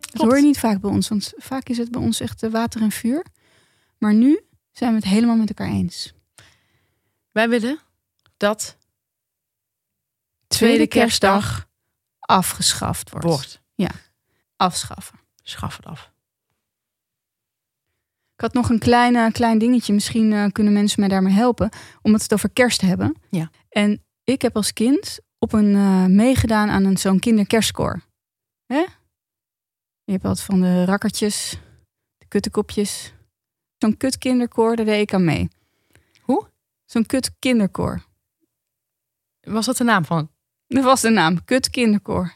Dat hoor je niet vaak bij ons, want vaak is het bij ons echt eh, water en vuur. Maar nu zijn we het helemaal met elkaar eens. Wij willen dat Tweede kerstdag afgeschaft wordt. wordt. Afschaffen. Schaf het af. Ik had nog een klein, klein dingetje. Misschien eh, kunnen mensen mij daarmee helpen. Omdat we het over kerst hebben. Ja. En ik heb als kind op een eh, meegedaan aan een, zo'n kinderkerstkoor. Hè? Je hebt wat van de rakkertjes, de kuttekopjes. Zo'n kut kinderkoor, daar deed ik aan mee. Zo'n kut kinderkoor. Was dat de naam van? Dat was de naam, Kut Kinderkoor.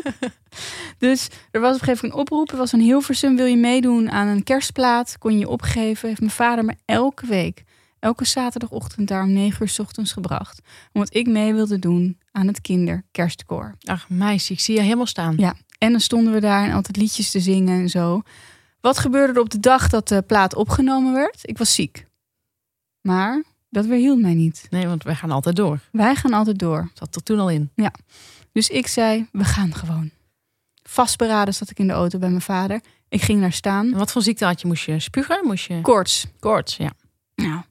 *laughs* dus er was op een gegeven moment een oproep. Er was een Hilversum, wil je meedoen aan een kerstplaat? Kon je je opgeven. Heeft mijn vader me elke week, elke zaterdagochtend daar om negen uur 's ochtends gebracht. Omdat ik mee wilde doen aan het kinderkerstkoor. Ach meisje, ik zie je helemaal staan. Ja. En dan stonden we daar en altijd liedjes te zingen en zo. Wat gebeurde er op de dag dat de plaat opgenomen werd? Ik was ziek. Maar dat weerhield mij niet. Nee, want wij gaan altijd door. Wij gaan altijd door. Zat er toen al in. Dus ik zei, we gaan gewoon. Vastberaden zat ik in de auto bij mijn vader. Ik ging daar staan. En wat voor ziekte had je? Moest je spugen? Moest je Koorts. koorts? Ja. Nou,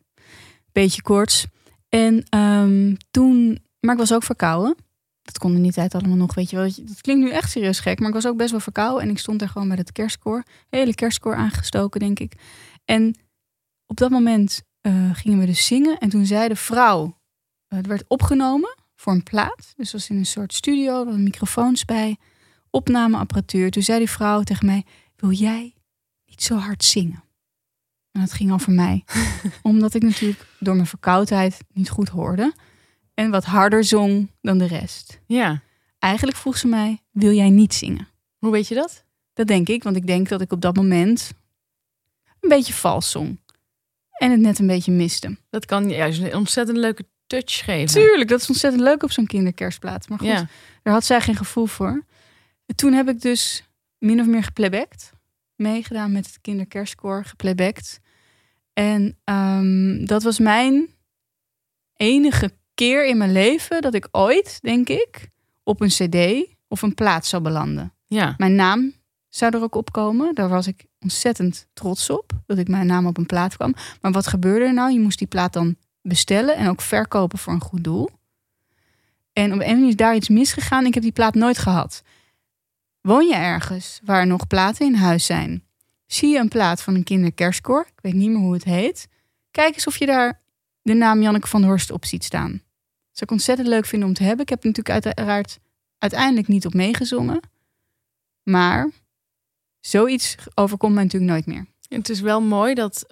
beetje koorts. En ehm, toen... Maar ik was ook verkouden. Dat kon in die tijd allemaal nog, weet je wel. Dat klinkt nu echt serieus gek. Maar ik was ook best wel verkouden. En ik stond daar gewoon bij het kerstkoor. Hele kerstkoor aangestoken, denk ik. En op dat moment eh, gingen we dus zingen. En toen zei de vrouw... eh, het werd opgenomen voor een plaat. Dus was in een soort studio. Er waren microfoons bij. Opnameapparatuur. Toen zei die vrouw tegen mij... Wil jij niet zo hard zingen? En dat ging over mij. *laughs* Omdat ik natuurlijk door mijn verkoudheid niet goed hoorde. En wat harder zong dan de rest. ja. Eigenlijk vroeg ze mij, wil jij niet zingen? Hoe weet je dat? Dat denk ik, want ik denk dat ik op dat moment een beetje vals zong. En het net een beetje miste. Dat kan juist een ontzettend leuke touch geven. Tuurlijk, dat is ontzettend leuk op zo'n kinderkerstplaat. Maar goed, Ja. daar had zij geen gevoel voor. En toen heb ik dus min of meer geplaybacked. Meegedaan met het kinderkerstkoor, geplaybacked. En ehm, dat was mijn enige keer in mijn leven dat ik ooit, denk ik, op een cd of een plaat zou belanden. Ja. Mijn naam zou er ook op komen. Daar was ik ontzettend trots op dat ik mijn naam op een plaat kwam. Maar wat gebeurde er nou? Je moest die plaat dan bestellen en ook verkopen voor een goed doel. En op een manier is daar iets misgegaan. Ik heb die plaat nooit gehad. Woon je ergens waar nog platen in huis zijn? Zie je een plaat van een kinderkerstkoor? Ik weet niet meer hoe het heet. Kijk eens of je daar de naam Janneke van Horst op ziet staan. Dat zou ik ontzettend leuk vinden om te hebben. Ik heb natuurlijk uiteraard uiteindelijk niet op meegezongen. Maar zoiets overkomt mij natuurlijk nooit meer. Het is wel mooi dat,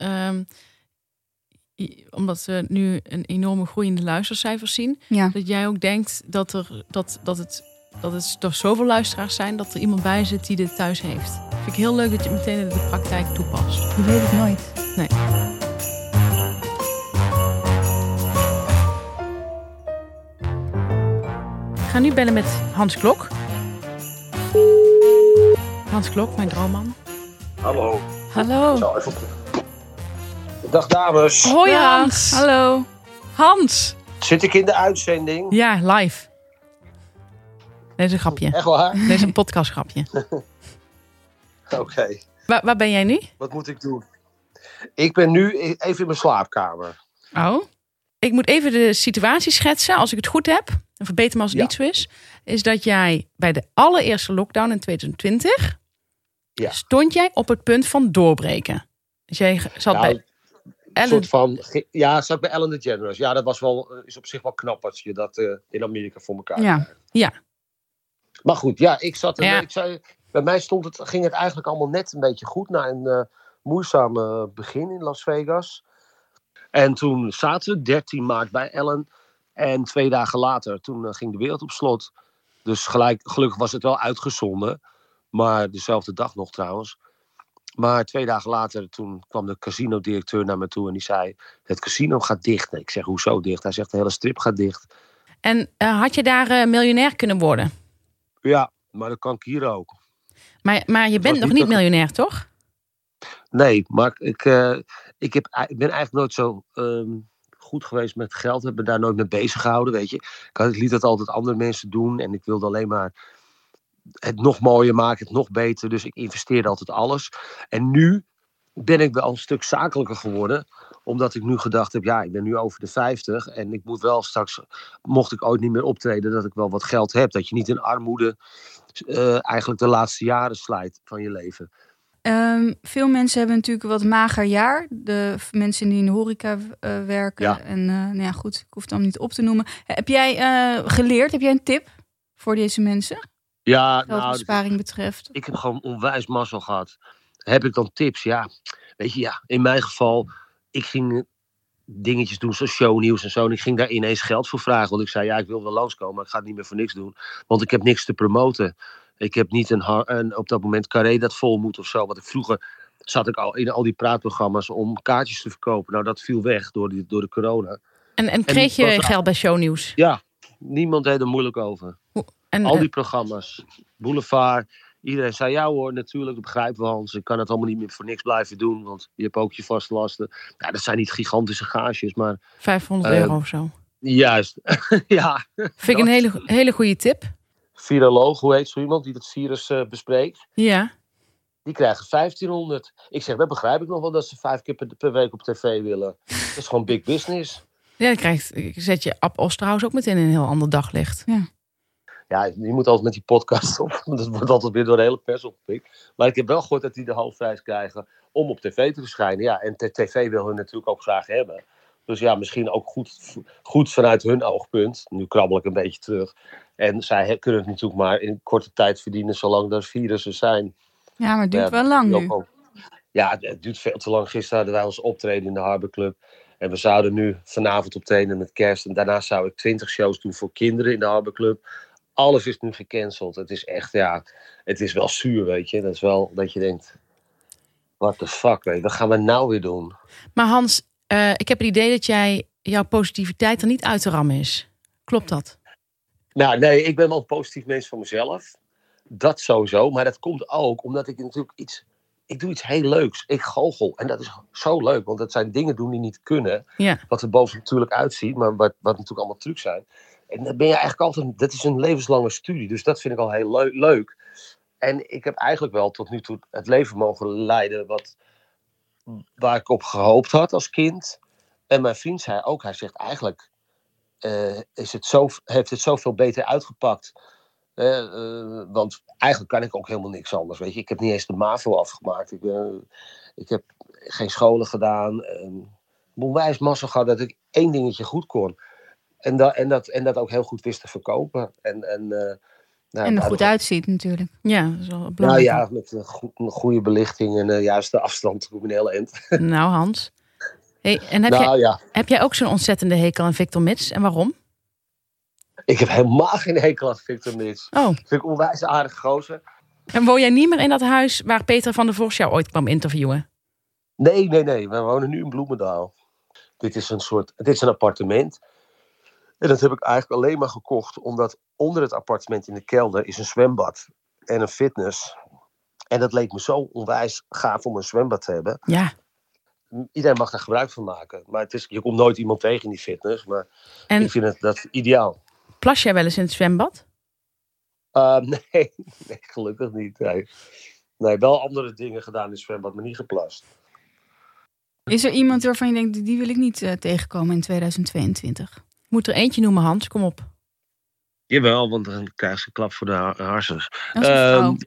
i- omdat we nu een enorme groeiende luistercijfers zien, Ja, dat jij ook denkt dat er, dat, dat het, dat het toch zoveel luisteraars zijn dat er iemand bij zit die dit thuis heeft. Vind ik heel leuk dat je het meteen in de praktijk toepast. je weet het nooit. Ik ga nu bellen met Hans Klok. Hans Klok, mijn droomman. Hallo. Hallo. Zo, even Dag dames. Hoi Dag, Hans. Hallo. Hans. Zit ik in de uitzending? Ja, live. Deze een grapje. Echt waar? Deze een podcastgrapje. *laughs* Oké. Waar, waar ben jij nu? Wat moet ik doen? Ik ben nu e- even in mijn slaapkamer. Oh. Ik moet even de situatie schetsen, als ik het goed heb. En verbeter me als het Ja. niet zo is. Is dat jij bij de allereerste lockdown in 2020... Ja. stond jij op het punt van doorbreken. Dus jij zat Nou, bij Ellen... soort van, ja, zat bij Ellen DeGeneres. Ja, dat was wel, eh, is op zich wel knap als je dat eh, in Amerika voor elkaar Ja. krijgt. Ja. Maar goed, ja, ik zat Ja. ik zei, bij mij stond het, ging het eigenlijk allemaal net een beetje goed na een moeizaam eh, begin in Las Vegas. En toen zaten we 13 maart bij Ellen. En twee dagen later, toen ging de wereld op slot. Dus gelijk, gelukkig was het wel uitgezonden. Maar dezelfde dag nog trouwens. Maar twee dagen later, toen kwam de casino-directeur naar me toe en die zei: Het casino gaat dicht. Ik zeg: Hoezo dicht? Hij zegt: De hele strip gaat dicht. En eh, had je daar eh, miljonair kunnen worden? Ja, maar dat kan ik hier ook. Maar, maar je bent nog niet miljonair, toch? Nee, maar ik, eh, ik, heb, ik ben eigenlijk nooit zo ehm, goed geweest met geld. Heb me daar nooit mee bezig gehouden, weet je. Ik, had, ik liet dat altijd andere mensen doen. En ik wilde alleen maar het nog mooier maken, het nog beter. Dus ik investeerde altijd alles. En nu ben ik wel een stuk zakelijker geworden. Omdat ik nu gedacht heb, ja, ik ben nu over de 50. En ik moet wel straks, mocht ik ooit niet meer optreden, dat ik wel wat geld heb. Dat je niet in armoede eh, eigenlijk de laatste jaren slijt van je leven. Ehm, veel mensen hebben natuurlijk een wat mager jaar. De mensen die in de horeca eh, werken. Ja. En eh, nou ja, goed, ik hoef het allemaal niet op te noemen. Heb jij geleerd? Heb jij een tip voor deze mensen? Ja, nou, Geldbesparing betreft. ik heb gewoon onwijs mazzel gehad. Heb ik dan tips? Ja, weet je, ja, in mijn geval, ik ging eh, dingetjes doen zoals shownieuws en zo. En ik ging daar ineens geld voor vragen. Want ik zei, ja, ik wil wel langskomen, maar ik ga het niet meer voor niks doen. Want ik heb niks te promoten. Ik heb niet een, har- een op dat moment carré dat vol moet of zo. Want ik vroeger zat ik al in al die praatprogramma's om kaartjes te verkopen. Nou, dat viel weg door, die, door de corona. En, en kreeg je geld bij shownieuws? Ja, niemand deed er moeilijk over. En, Al die programma's, Boulevard. Iedereen zei ja hoor, natuurlijk, dat begrijpen we Hans. Ik kan het allemaal niet meer voor niks blijven doen, want je hebt ook je vaste lasten. Nou, dat zijn niet gigantische gages, maar 500 eh, euro of zo. juist. *laughs* ja, Vind ik een hele, hele goede tip. viroloog, hoe heet zo iemand die dat virus eh, bespreekt? Ja. Die krijgen 1500. Ik zeg, dat begrijp ik nog wel dat ze vijf keer per, per week op tv willen. Dat is gewoon big business. Ja, dan krijgt, zet je Ab Osterhaus ook meteen in een heel ander daglicht. Ja, je moet altijd met die podcast *laughs* op. Dat wordt altijd weer door de hele pers opgepikt. Maar ik heb wel gehoord dat die de hoofdprijs krijgen om op tv te verschijnen. Ja, en tv wil hun natuurlijk ook graag hebben. Dus ja, misschien ook goed, goed vanuit hun oogpunt. Nu krabbel ik een beetje terug. En zij kunnen het natuurlijk maar in korte tijd verdienen zolang er virussen zijn. Ja, maar het duurt Ja, wel lang nu. ook Ja, het- duurt veel te lang. Gisteren hadden wij ons optreden in de Harbor Club. En we zouden nu vanavond optreden met kerst. En daarna zou ik 20 shows doen voor kinderen in de Harbor Club. Alles is nu gecanceld. Het is echt, ja, het is wel zuur, weet je. Dat is wel dat je denkt, what the fuck, weet je. Wat gaan we nou weer doen? Maar Hans, eh, ik heb het idee dat jij jouw positiviteit er niet uit te rammen is. Klopt dat? Nou, nee, ik ben wel een positief mens van mezelf. Dat sowieso. Maar dat komt ook omdat ik natuurlijk iets... Ik doe iets heel leuks. Ik goochel. En dat is zo leuk. Want dat zijn dingen doen die niet kunnen. Ja. Wat er boven natuurlijk uitziet. Maar wat, wat natuurlijk allemaal trucs zijn. En ben je eigenlijk altijd... Dat is een levenslange studie. Dus dat vind ik al heel leu- leuk. en ik heb eigenlijk wel tot nu toe het leven mogen leiden wat, waar ik op gehoopt had als kind. En mijn vriend zei ook, hij zegt eigenlijk eh, is het zo, heeft het zoveel beter uitgepakt. Eh, eh, want eigenlijk kan ik ook helemaal niks anders. Weet je? Ik heb niet eens de MAVO afgemaakt. Ik, ik heb geen scholen gedaan. Um, onwijs massa gehad dat ik één dingetje goed kon. En, dat en, dat, en dat ook heel goed wist te verkopen. En, en, uh, nou, en er goed uitziet natuurlijk. Ja, dat is wel Nou ja, met een, go- een goede belichting en uh, juiste afstand hele eind. *laughs* Nou, Hans. Hey, en heb, nou jij, ja, heb jij ook zo'n ontzettende hekel aan Victor Mits? En waarom? ik heb helemaal geen hekel aan Victor Nits. Oh, Vind ik onwijs aardig gozer. en woon jij niet meer in dat huis waar Peter van der Vos jou ooit kwam interviewen? Nee, nee, nee. We wonen nu in Bloemendaal. Dit is een soort, dit is een appartement. En dat heb ik eigenlijk alleen maar gekocht omdat onder het appartement in de kelder is een zwembad en een fitness. En dat leek me zo onwijs gaaf om een zwembad te hebben. Ja. Iedereen mag daar gebruik van maken. Maar het is, je komt nooit iemand tegen in die fitness. Maar En ik vind het dat ideaal. plas jij wel eens in het zwembad? Uh, *laughs* nee, nee, gelukkig niet. Nee. nee, wel andere dingen gedaan in het zwembad, maar niet geplast. Is er iemand waarvan je denkt, die wil ik niet eh, tegenkomen in 2022? Moet er eentje noemen, Hans. Kom op. Jawel, want dan krijg ze een klap voor de ha- harsens. Dat is een Ehm, vrouw.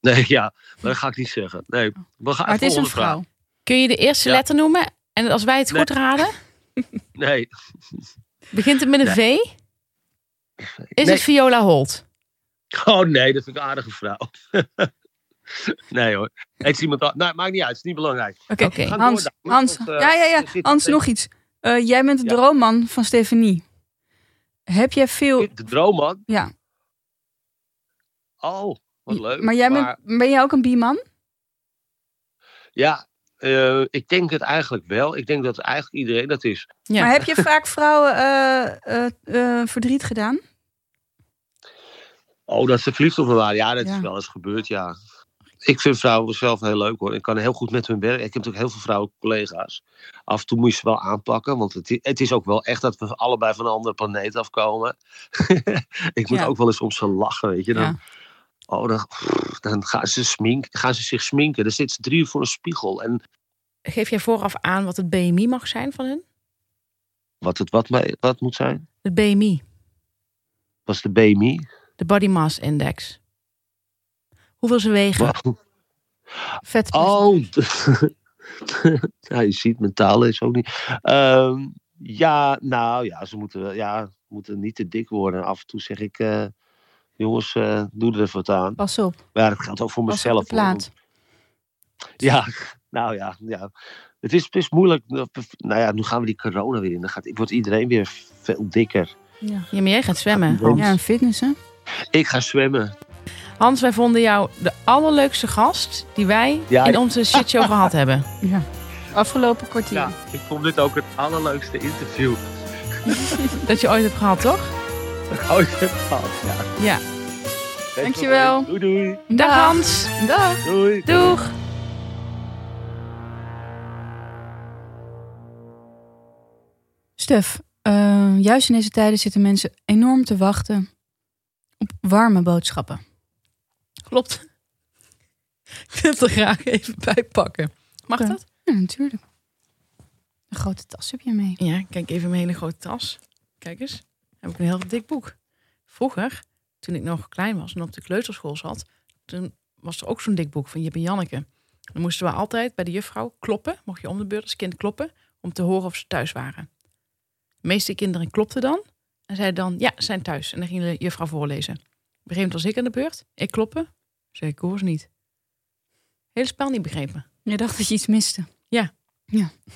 Nee, ja, maar dat ga ik niet zeggen. Nee, we gaan maar het is een volgende vraag. vrouw. Kun je de eerste Ja. letter noemen? En als wij het Nee. goed raden, *laughs* Nee. begint het met een V? Is nee. het Viola Holt? Oh nee, dat vind ik een aardige vrouw. *laughs* nee hoor. Het is iemand. an- Nou, maakt niet uit, het is niet belangrijk. Oké, Hans, Hans, eh, ja, ja, ja. Hans, nog iets. Eh, jij bent de Ja. droomman van Stefanie. Heb jij veel... De droomman. Ja, Oh, wat leuk. maar jij bent, ben jij ook een bieman? Ja, eh, ik denk het eigenlijk wel. Ik denk dat eigenlijk iedereen dat is. Ja. Maar heb je vaak vrouwen eh, verdriet gedaan? Oh, dat ze verliefd op me waren. Ja, dat Ja. is wel eens gebeurd, ja. Ik vind vrouwen zelf heel leuk hoor. Ik kan heel goed met hun werken. Ik heb natuurlijk heel veel vrouwelijke collega's. Af en toe moet je ze wel aanpakken. Want het, is ook wel echt dat we allebei van een andere planeet afkomen. *laughs* ik moet Ja. ook wel eens om ze lachen, weet je. Dan, Ja. Oh, dan, dan gaan, ze smink, gaan ze zich sminken. Dan zitten ze drie uur voor een spiegel. En Geef jij vooraf aan wat het BMI mag zijn van hun? wat het wat, wat moet zijn? Het BMI, Was de BMI? de Body Mass Index. Hoeveel ze wegen? Wat? Vet. Oh, *laughs* ja, je ziet mentaal is ook niet. Ehm, ja, nou ja, ze moeten, wel- ja, moeten niet te dik worden. Af en toe zeg ik, eh, jongens, eh, doe er even wat aan. Pas op. Maar ja, dat geldt ook voor Pas mezelf. plaat. Ja, nou ja, ja. Het is, het is moeilijk. Nou ja, nu gaan we die corona weer in. Dan gaat, wordt iedereen weer veel dikker. Ja. Ja, maar jij gaat zwemmen. Ja. Hans. Ja, een fitness, hè? Ik ga zwemmen. Hans, wij vonden jou de allerleukste gast die wij Ja, in onze shitshow *laughs* gehad hebben. Ja. Afgelopen kwartier. Ja, ik vond dit ook het allerleukste interview *laughs* Dat je ooit hebt gehad, toch? dat ik ooit heb gehad. Ja. Ja. Dankjewel. Doei doei. Dag Hans. Dag. Doei. Doeg. Stef, eh, juist in deze tijden zitten mensen enorm te wachten op warme boodschappen. Klopt. *laughs* Ik wil het er graag even bij pakken. Mag dat? Ja, natuurlijk. Een grote tas heb je mee. Ja, kijk even mijn hele grote tas. Kijk eens. Heb ik een heel dik boek. Vroeger, toen ik nog klein was en op de kleuterschool zat, toen was er ook zo'n dik boek van Jip en Janneke. Dan moesten we altijd bij de juffrouw kloppen, mocht je om de beurt als kind kloppen, om te horen of ze thuis waren. De meeste kinderen klopten dan en zeiden dan, ja, ze zijn thuis. En dan ging de juffrouw voorlezen. Op een gegeven moment was ik aan de beurt, ik kloppen, zei ik hoor ze niet. Hele spel niet begrepen. Je dacht dat je iets miste.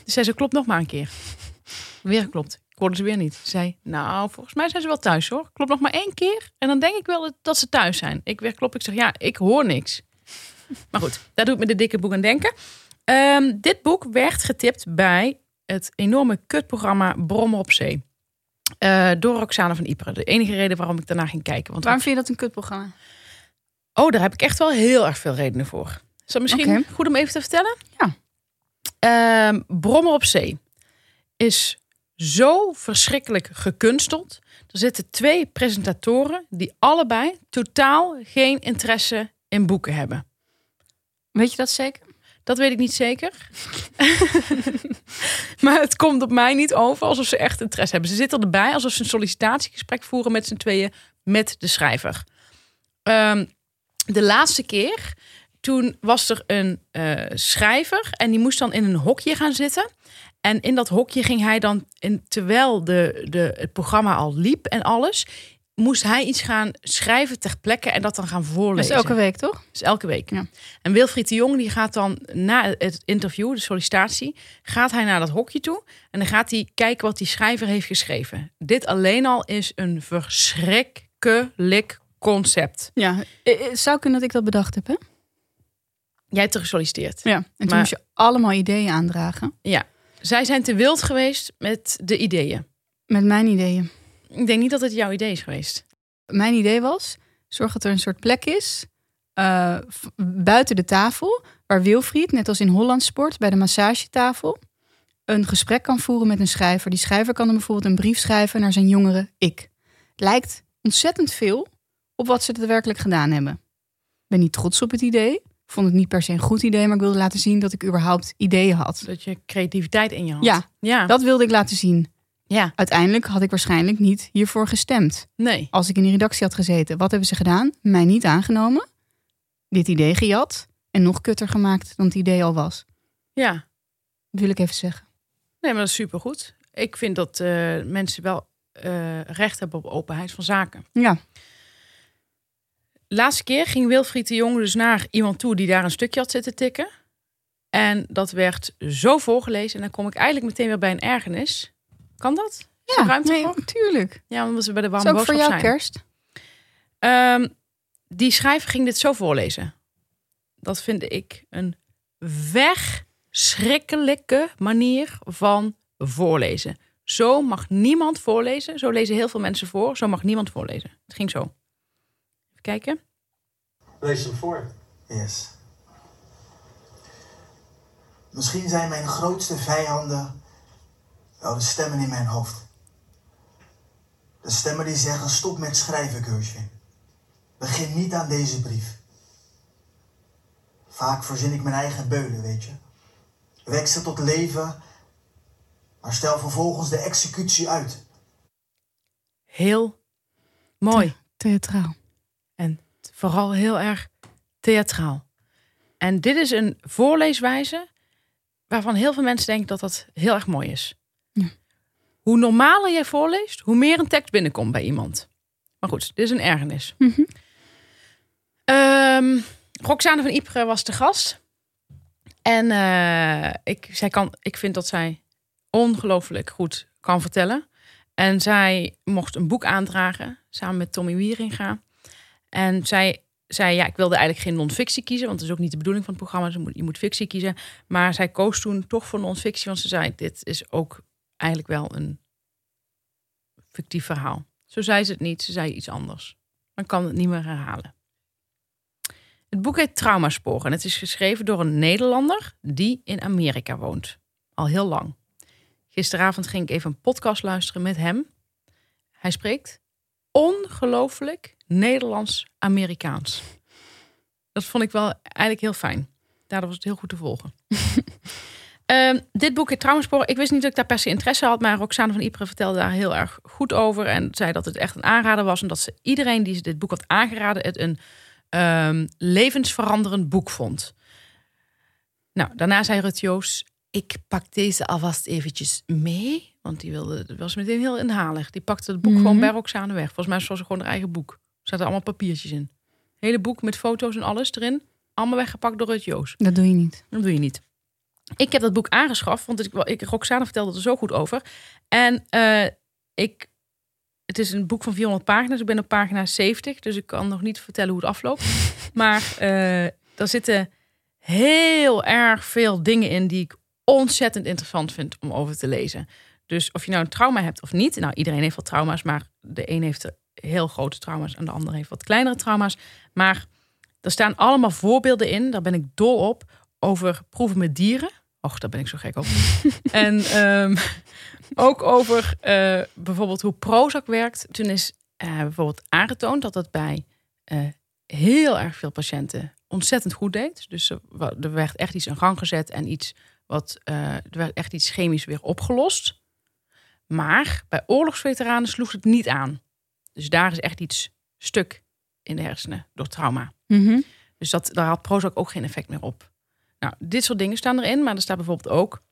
Dus zei ze, klopt nog maar een keer. Weer geklopt. Ik hoorde ze weer niet. Ze zei, nou, volgens mij zijn ze wel thuis hoor. Klopt nog maar één keer. En dan denk ik wel dat- ze thuis zijn. Ik weer klop. Ik zeg, ja, ik hoor niks. Maar goed, daar doet me de dikke boek aan denken. Ehm, dit boek werd getipt bij het enorme kutprogramma Brommer op Zee. Eh, door Roxane van Iperen. De enige reden waarom ik daarna ging kijken. Want Waarom vind je dat een kutprogramma? Oh, daar heb ik echt wel heel erg veel redenen voor. Is dat misschien goed om even te vertellen? Ja. Ehm, Brommer op Zee is zo verschrikkelijk gekunsteld. Er zitten twee presentatoren die allebei totaal geen interesse in boeken hebben. Weet je dat zeker? Dat weet ik niet zeker. *laughs* maar het komt op mij niet over alsof ze echt interesse hebben. Ze zitten erbij alsof ze een sollicitatiegesprek voeren met z'n tweeën met de schrijver. Ehm, de laatste keer, toen was er een eh, schrijver en die moest dan in een hokje gaan zitten. En in dat hokje ging hij dan, in, terwijl de, de, het programma al liep en alles, moest hij iets gaan schrijven ter plekke en dat dan gaan Dat is voorlezen. elke week, toch? Dus elke week. Ja. En Wilfried de Jong die gaat dan na het interview, de sollicitatie, gaat hij naar dat hokje toe en dan gaat hij kijken wat die schrijver heeft geschreven. Dit alleen al is een verschrikkelijk concept. Ja. Eh, eh, Zou kunnen dat ik dat bedacht heb, hè? Jij hebt er gesolliciteerd. Ja. En toen Maar- moest je allemaal ideeën aandragen. Ja. Zij zijn te wild geweest met de ideeën. Met mijn ideeën. Ik denk niet dat het jouw idee is geweest. Mijn idee was, zorg dat er een soort plek is... eh, buiten de tafel... waar Wilfried, net als in Holland Sport... bij de massagetafel... een gesprek kan voeren met een schrijver. Die schrijver kan dan bijvoorbeeld een brief schrijven... naar zijn jongere ik. Lijkt ontzettend veel op wat ze daadwerkelijk gedaan hebben. Ik ben niet trots op het idee. Ik vond het niet per se een goed idee... maar ik wilde laten zien dat ik überhaupt ideeën had. Dat je creativiteit in je had. Ja, Ja. dat wilde ik laten zien. ja. Uiteindelijk had ik waarschijnlijk niet hiervoor gestemd. Nee. Als ik in de redactie had gezeten, wat hebben ze gedaan? Mij niet aangenomen. Dit idee gejat. En nog kutter gemaakt dan het idee al was. Ja. Dat wil ik even zeggen. Nee, maar dat is supergoed. Ik vind dat eh, mensen wel eh, recht hebben op openheid van zaken. Ja, Laatste keer ging Wilfried de Jong dus naar iemand toe die daar een stukje had zitten tikken. En dat werd zo voorgelezen. En dan kom ik eigenlijk meteen weer bij een ergernis. Kan dat? Is ja ruimte nee, voor? tuurlijk. Ja, omdat we bij de warme is ook voor boodschap jou zijn. kerst. Ehm, die schrijver ging dit zo voorlezen. Dat vind ik een verschrikkelijke manier van voorlezen. Zo mag niemand voorlezen. Zo lezen heel veel mensen voor. Zo mag niemand voorlezen. Het ging zo. Kijken. Lees hem voor. Yes. Misschien zijn mijn grootste vijanden wel de stemmen in mijn hoofd. De stemmen die zeggen: stop met schrijven, Gershwin. Begin niet aan deze brief. Vaak verzin ik mijn eigen beulen, weet je. Wek ze tot leven, maar stel vervolgens de executie uit. Heel mooi. Theatraal. En vooral heel erg theatraal. En dit is een voorleeswijze waarvan heel veel mensen denken dat dat heel erg mooi is. Ja. Hoe normaler jij voorleest, hoe meer een tekst binnenkomt bij iemand. Maar goed, dit is een ergernis. Ehm, Roxane van Ypres was de gast. En eh, ik, zij kan, ik vind dat zij ongelooflijk goed kan vertellen. En zij mocht een boek aandragen samen met Tommy Wieringa. En zij zei, ja, ik wilde eigenlijk geen non-fictie kiezen, want dat is ook niet de bedoeling van het programma. Dus je moet, fictie kiezen. Maar zij koos toen toch voor non-fictie, want ze zei, dit is ook eigenlijk wel een fictief verhaal. Zo zei ze het niet, ze zei iets anders. Ik kan het niet meer herhalen. Het boek heet Traumaspoor en het is geschreven door een Nederlander die in Amerika woont. Al heel lang. Gisteravond ging ik even een podcast luisteren met hem. Hij spreekt ongelooflijk Nederlands-Amerikaans. Dat vond ik wel eigenlijk heel fijn. Daardoor was het heel goed te volgen. *laughs* Ehm, dit boek Traumaspoor. Ik wist niet dat ik daar per se interesse had, maar Roxane van Ypres vertelde daar heel erg goed over en zei dat het echt een aanrader was en dat ze iedereen die ze dit boek had aangeraden het een ehm, levensveranderend boek vond. Nou, daarna zei Rut Joos, ik pak deze alvast eventjes mee. Want die wilde, was meteen heel inhalig. Die pakte het boek Mhm. gewoon bij Roxane weg. Volgens mij was ze gewoon haar eigen boek. Er zaten allemaal papiertjes in. Hele boek met foto's en alles erin. Allemaal weggepakt door Rut Joos. Dat doe je niet. Dat doe je niet. Ik heb dat boek aangeschaft, want ik, ik, Roxane vertelde er zo goed over. En eh, ik, het is een boek van 400 pagina's. Ik ben op pagina 70, dus ik kan nog niet vertellen hoe het afloopt. *laughs* maar eh er zitten heel erg veel dingen in die ik ontzettend interessant vind om over te lezen. Dus of je nou een trauma hebt of niet. Nou, iedereen heeft wat trauma's, maar de een heeft heel grote trauma's en de ander heeft wat kleinere trauma's. Maar er staan allemaal voorbeelden in, daar ben ik dol op, over proeven met dieren. Och, daar ben ik zo gek op. *laughs* en ehm, ook over eh, bijvoorbeeld hoe Prozac werkt. Toen is eh, bijvoorbeeld aangetoond dat het bij eh, heel erg veel patiënten ontzettend goed deed. Dus er er werd echt iets in gang gezet en iets wat er werd echt iets chemisch weer opgelost. Maar bij oorlogsveteranen sloeg het niet aan. Dus daar is echt iets stuk in de hersenen door trauma. Mhm. Dus dat, daar had Prozac ook geen effect meer op. Nou, dit soort dingen staan erin, maar er staat bijvoorbeeld ook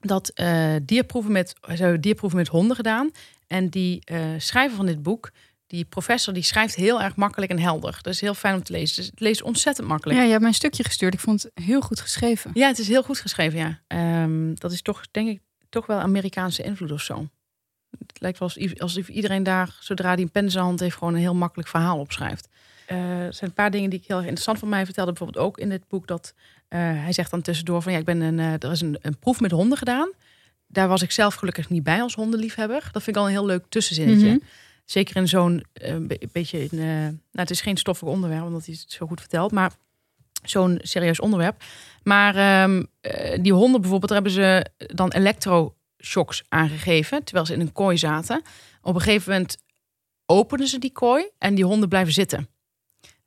dat eh, dierproeven met, ze hebben dierproeven met honden gedaan. En die eh, schrijver van dit boek, die professor, die schrijft heel erg makkelijk en helder. Dat is heel fijn om te lezen. Dus het leest ontzettend makkelijk. Ja, je hebt mij een stukje gestuurd. Ik vond het heel goed geschreven. Ja, het is heel goed geschreven, ja. Ehm, dat is toch, denk ik, toch wel Amerikaanse invloed of zo. Het lijkt wel alsof, iedereen daar, zodra hij een pen in zijn hand heeft, gewoon een heel makkelijk verhaal opschrijft. Eh, er zijn een paar dingen die ik heel erg interessant van mij vertelde. Bijvoorbeeld ook in dit boek dat eh, hij zegt dan tussendoor van ja, ik ben een, eh, er is een, een proef met honden gedaan. Daar was ik zelf gelukkig niet bij als hondenliefhebber. Dat vind ik al een heel leuk tussenzinnetje. Mhm. Zeker in zo'n be- beetje, in, nou het is geen stoffig onderwerp, omdat hij het zo goed vertelt, maar zo'n serieus onderwerp. Maar ehm, eh, die honden bijvoorbeeld, daar hebben ze dan elektroshocks aangegeven, terwijl ze in een kooi zaten. Op een gegeven moment openen ze die kooi en die honden blijven zitten.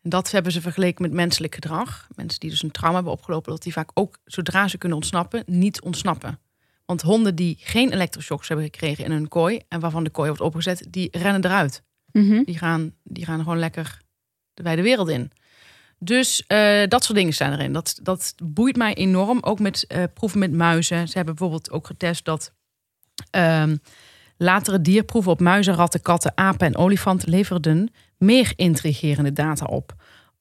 En dat hebben ze vergeleken met menselijk gedrag. Mensen die dus een trauma hebben opgelopen, dat die vaak ook, zodra ze kunnen ontsnappen, niet ontsnappen. Want honden die geen elektroshocks hebben gekregen in hun kooi en waarvan de kooi wordt opgezet, die rennen eruit. Mhm. Die gaan, die gaan gewoon lekker de wijde wereld in. Dus eh, dat soort dingen staan erin. Dat, dat boeit mij enorm. Ook met eh, proeven met muizen. Ze hebben bijvoorbeeld ook getest dat ehm, latere dierproeven op muizen, ratten, katten, apen en olifanten leverden meer intrigerende data op.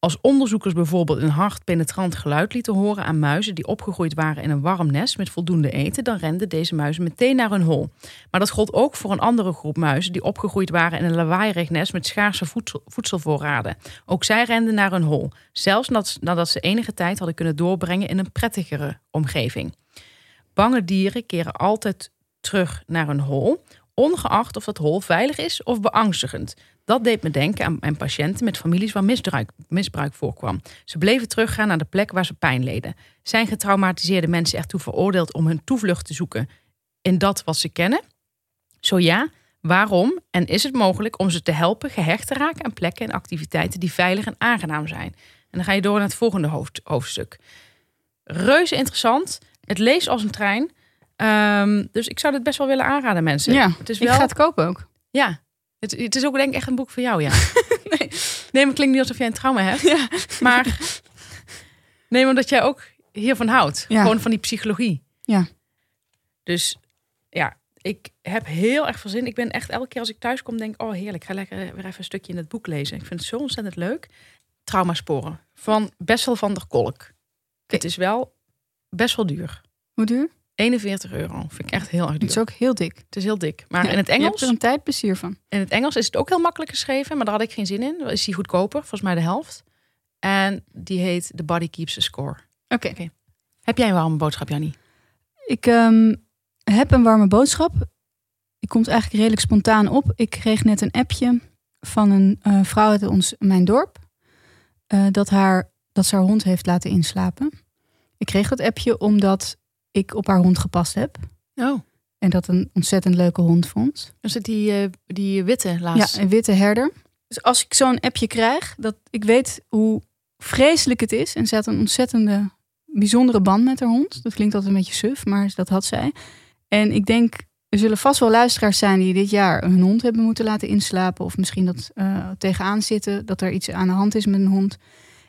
Als onderzoekers bijvoorbeeld een hard penetrant geluid lieten horen aan muizen die opgegroeid waren in een warm nest met voldoende eten, dan renden deze muizen meteen naar hun hol. Maar dat gold ook voor een andere groep muizen die opgegroeid waren in een lawaaierig nest met schaarse voedsel, voedselvoorraden. Ook zij renden naar hun hol, zelfs nadat, nadat ze enige tijd hadden kunnen doorbrengen in een prettigere omgeving. Bange dieren keren altijd terug naar hun hol, ongeacht of dat hol veilig is of beangstigend. Dat deed me denken aan mijn patiënten met families waar misbruik, misbruik voorkwam. Ze bleven teruggaan naar de plek waar ze pijn leden. Zijn getraumatiseerde mensen ertoe veroordeeld om hun toevlucht te zoeken in dat wat ze kennen? Zo ja, waarom en is het mogelijk om ze te helpen gehecht te raken aan plekken en activiteiten die veilig en aangenaam zijn? En dan ga je door naar het volgende hoofd- hoofdstuk. Reuze interessant. Het leest als een trein. Ehm, dus ik zou dit best wel willen aanraden, mensen. Ja, het is ik wel, ga het kopen ook. ja. Het, het is ook denk ik echt een boek voor jou, ja. *laughs* nee. nee, maar klinkt niet alsof jij een trauma hebt. Ja. Maar nee, omdat jij ook hiervan houdt. Ja. Gewoon van die psychologie. Ja. Dus ja, ik heb heel erg veel zin. Ik ben echt elke keer als ik thuis kom, denk oh heerlijk, ik ga lekker weer even een stukje in het boek lezen. Ik vind het zo ontzettend leuk. Traumasporen van Bessel van der Kolk. Het is wel best wel duur. Hoe duur? 41 euro. Vind ik echt heel erg Het is ook heel dik. Het is heel dik. Maar Ja, in het Je hebt Engels, er een tijdplezier van. in het Engels is het ook heel makkelijk geschreven, maar daar had ik geen zin in. Is die goedkoper, volgens mij de helft. En die heet The Body Keeps the Score. Oké. Heb jij een warme boodschap, Jannie? Ik ehm, heb een warme boodschap. Die komt eigenlijk redelijk spontaan op. Ik kreeg net een appje van een eh, vrouw uit ons, mijn dorp. eh, dat, haar, dat ze haar hond heeft laten inslapen. Ik kreeg dat appje omdat ik op haar hond gepast heb. Oh, En dat een ontzettend leuke hond vond. het die, eh, die witte laatst? Ja, een witte herder. Dus als ik zo'n appje krijg, dat ik weet hoe vreselijk het is. En ze had een ontzettende, bijzondere band met haar hond. Dat klinkt altijd een beetje suf, maar dat had zij. En ik denk, er zullen vast wel luisteraars zijn die dit jaar hun hond hebben moeten laten inslapen. Of misschien dat eh, tegenaan zitten, dat er iets aan de hand is met een hond.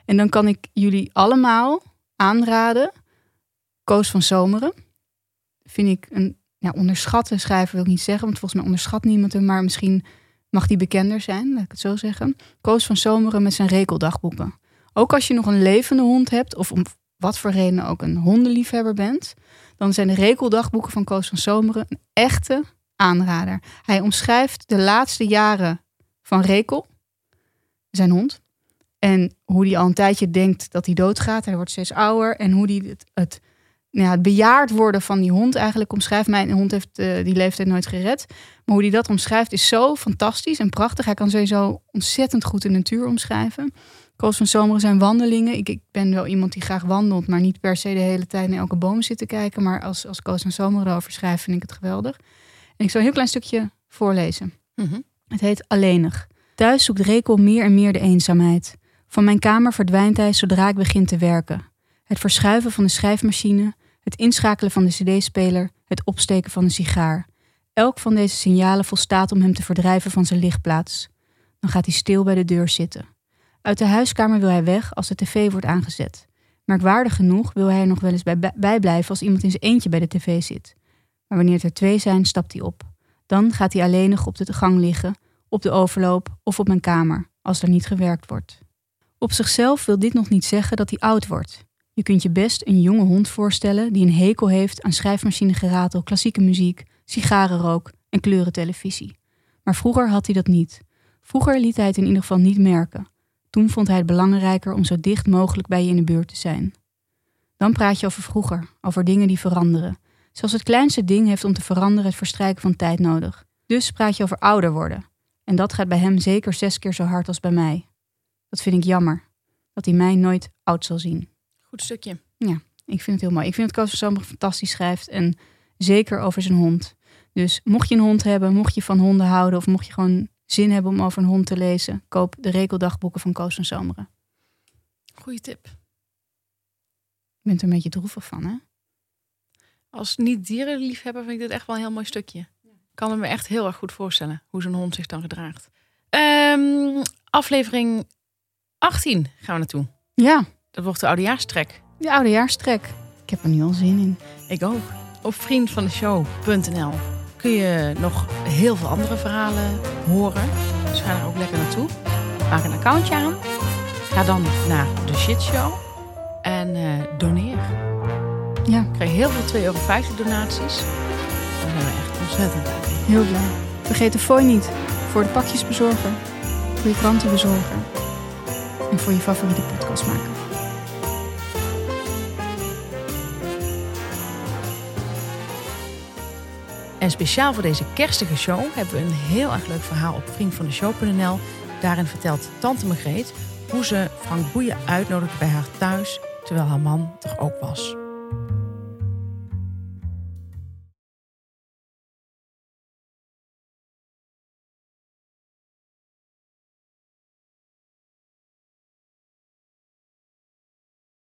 En dan kan ik jullie allemaal aanraden. Koos van Zomeren. Vind ik een ja, onderschatte schrijver, wil ik niet zeggen. Want volgens mij onderschat niemand hem. Maar misschien mag die bekender zijn, laat ik het zo zeggen. Koos van Zomeren met zijn rekeldagboeken. Ook als je nog een levende hond hebt, of om wat voor reden ook een hondenliefhebber bent, dan zijn de rekeldagboeken van Koos van Zomeren een echte aanrader. Hij omschrijft de laatste jaren van Rekel, zijn hond. En hoe hij al een tijdje denkt dat hij doodgaat. Hij wordt steeds ouder. En hoe hij het, het, ja, het bejaard worden van die hond eigenlijk omschrijft. Mijn hond heeft eh, die leeftijd nooit gered. Maar hoe hij dat omschrijft is zo fantastisch en prachtig. Hij kan sowieso ontzettend goed de natuur omschrijven. Koos van Zomeren zijn wandelingen. Ik, ik ben wel iemand die graag wandelt, maar niet per se de hele tijd naar elke boom zit te kijken. Maar als, als Koos van Zomeren erover schrijft, vind ik het geweldig. En ik zal een heel klein stukje voorlezen. Mhm. Het heet Alleenig. Thuis zoekt Rekel meer en meer de eenzaamheid. Van mijn kamer verdwijnt hij zodra ik begin te werken. Het verschuiven van de schrijfmachine, het inschakelen van de cd-speler, het opsteken van een sigaar. Elk van deze signalen volstaat om hem te verdrijven van zijn lichtplaats. Dan gaat hij stil bij de deur zitten. Uit de huiskamer wil hij weg als de tv wordt aangezet. Merkwaardig genoeg wil hij er nog wel eens bij, bijblijven als iemand in zijn eentje bij de tv zit. Maar wanneer het er twee zijn, stapt hij op. Dan gaat hij alleenig op de gang liggen, op de overloop of op mijn kamer, als er niet gewerkt wordt. Op zichzelf wil dit nog niet zeggen dat hij oud wordt. Je kunt je best een jonge hond voorstellen die een hekel heeft aan schrijfmachinegeratel, klassieke muziek, sigarenrook en kleurentelevisie. Maar vroeger had hij dat niet. Vroeger liet hij het in ieder geval niet merken. Toen vond hij het belangrijker om zo dicht mogelijk bij je in de buurt te zijn. Dan praat je over vroeger, over dingen die veranderen. Zelfs het kleinste ding heeft om te veranderen het verstrijken van tijd nodig. Dus praat je over ouder worden. En dat gaat bij hem zeker zes keer zo hard als bij mij. Dat vind ik jammer. Dat hij mij nooit oud zal zien. Goed stukje. Ja, ik vind het heel mooi. Ik vind dat Koos van fantastisch schrijft. En zeker over zijn hond. Dus mocht je een hond hebben, mocht je van honden houden... of mocht je gewoon zin hebben om over een hond te lezen... koop de rekeldagboeken van Koos van Zomeren. Goeie tip. Je bent er een beetje droevig van, hè? Als niet-dierenliefhebber vind ik dit echt wel een heel mooi stukje. Ik kan me echt heel erg goed voorstellen hoe zo'n hond zich dan gedraagt. Ehm, aflevering 18 gaan we naartoe. Ja. Dat wordt de oudejaarstrek. De oudejaarstrek. Ik heb er nu al zin in. Ik ook. Op vriendvandeshow.nl kun je nog heel veel andere verhalen horen. Dus ga er ook lekker naartoe. Maak een accountje aan. Ga dan naar de shitshow. En uh, doneer. Ja. Ik krijg heel veel 2,50 euro donaties. Dan zijn we echt ontzettend blij. Heel blij. Vergeet de fooi niet. Voor de pakjesbezorger. Voor je krantenbezorger. En voor je favoriete podcastmaker. En speciaal voor deze kerstige show hebben we een heel erg leuk verhaal op vriendvandeshow.nl. Daarin vertelt tante Margreet hoe ze Frank Boeien uitnodigde bij haar thuis, terwijl haar man er ook was.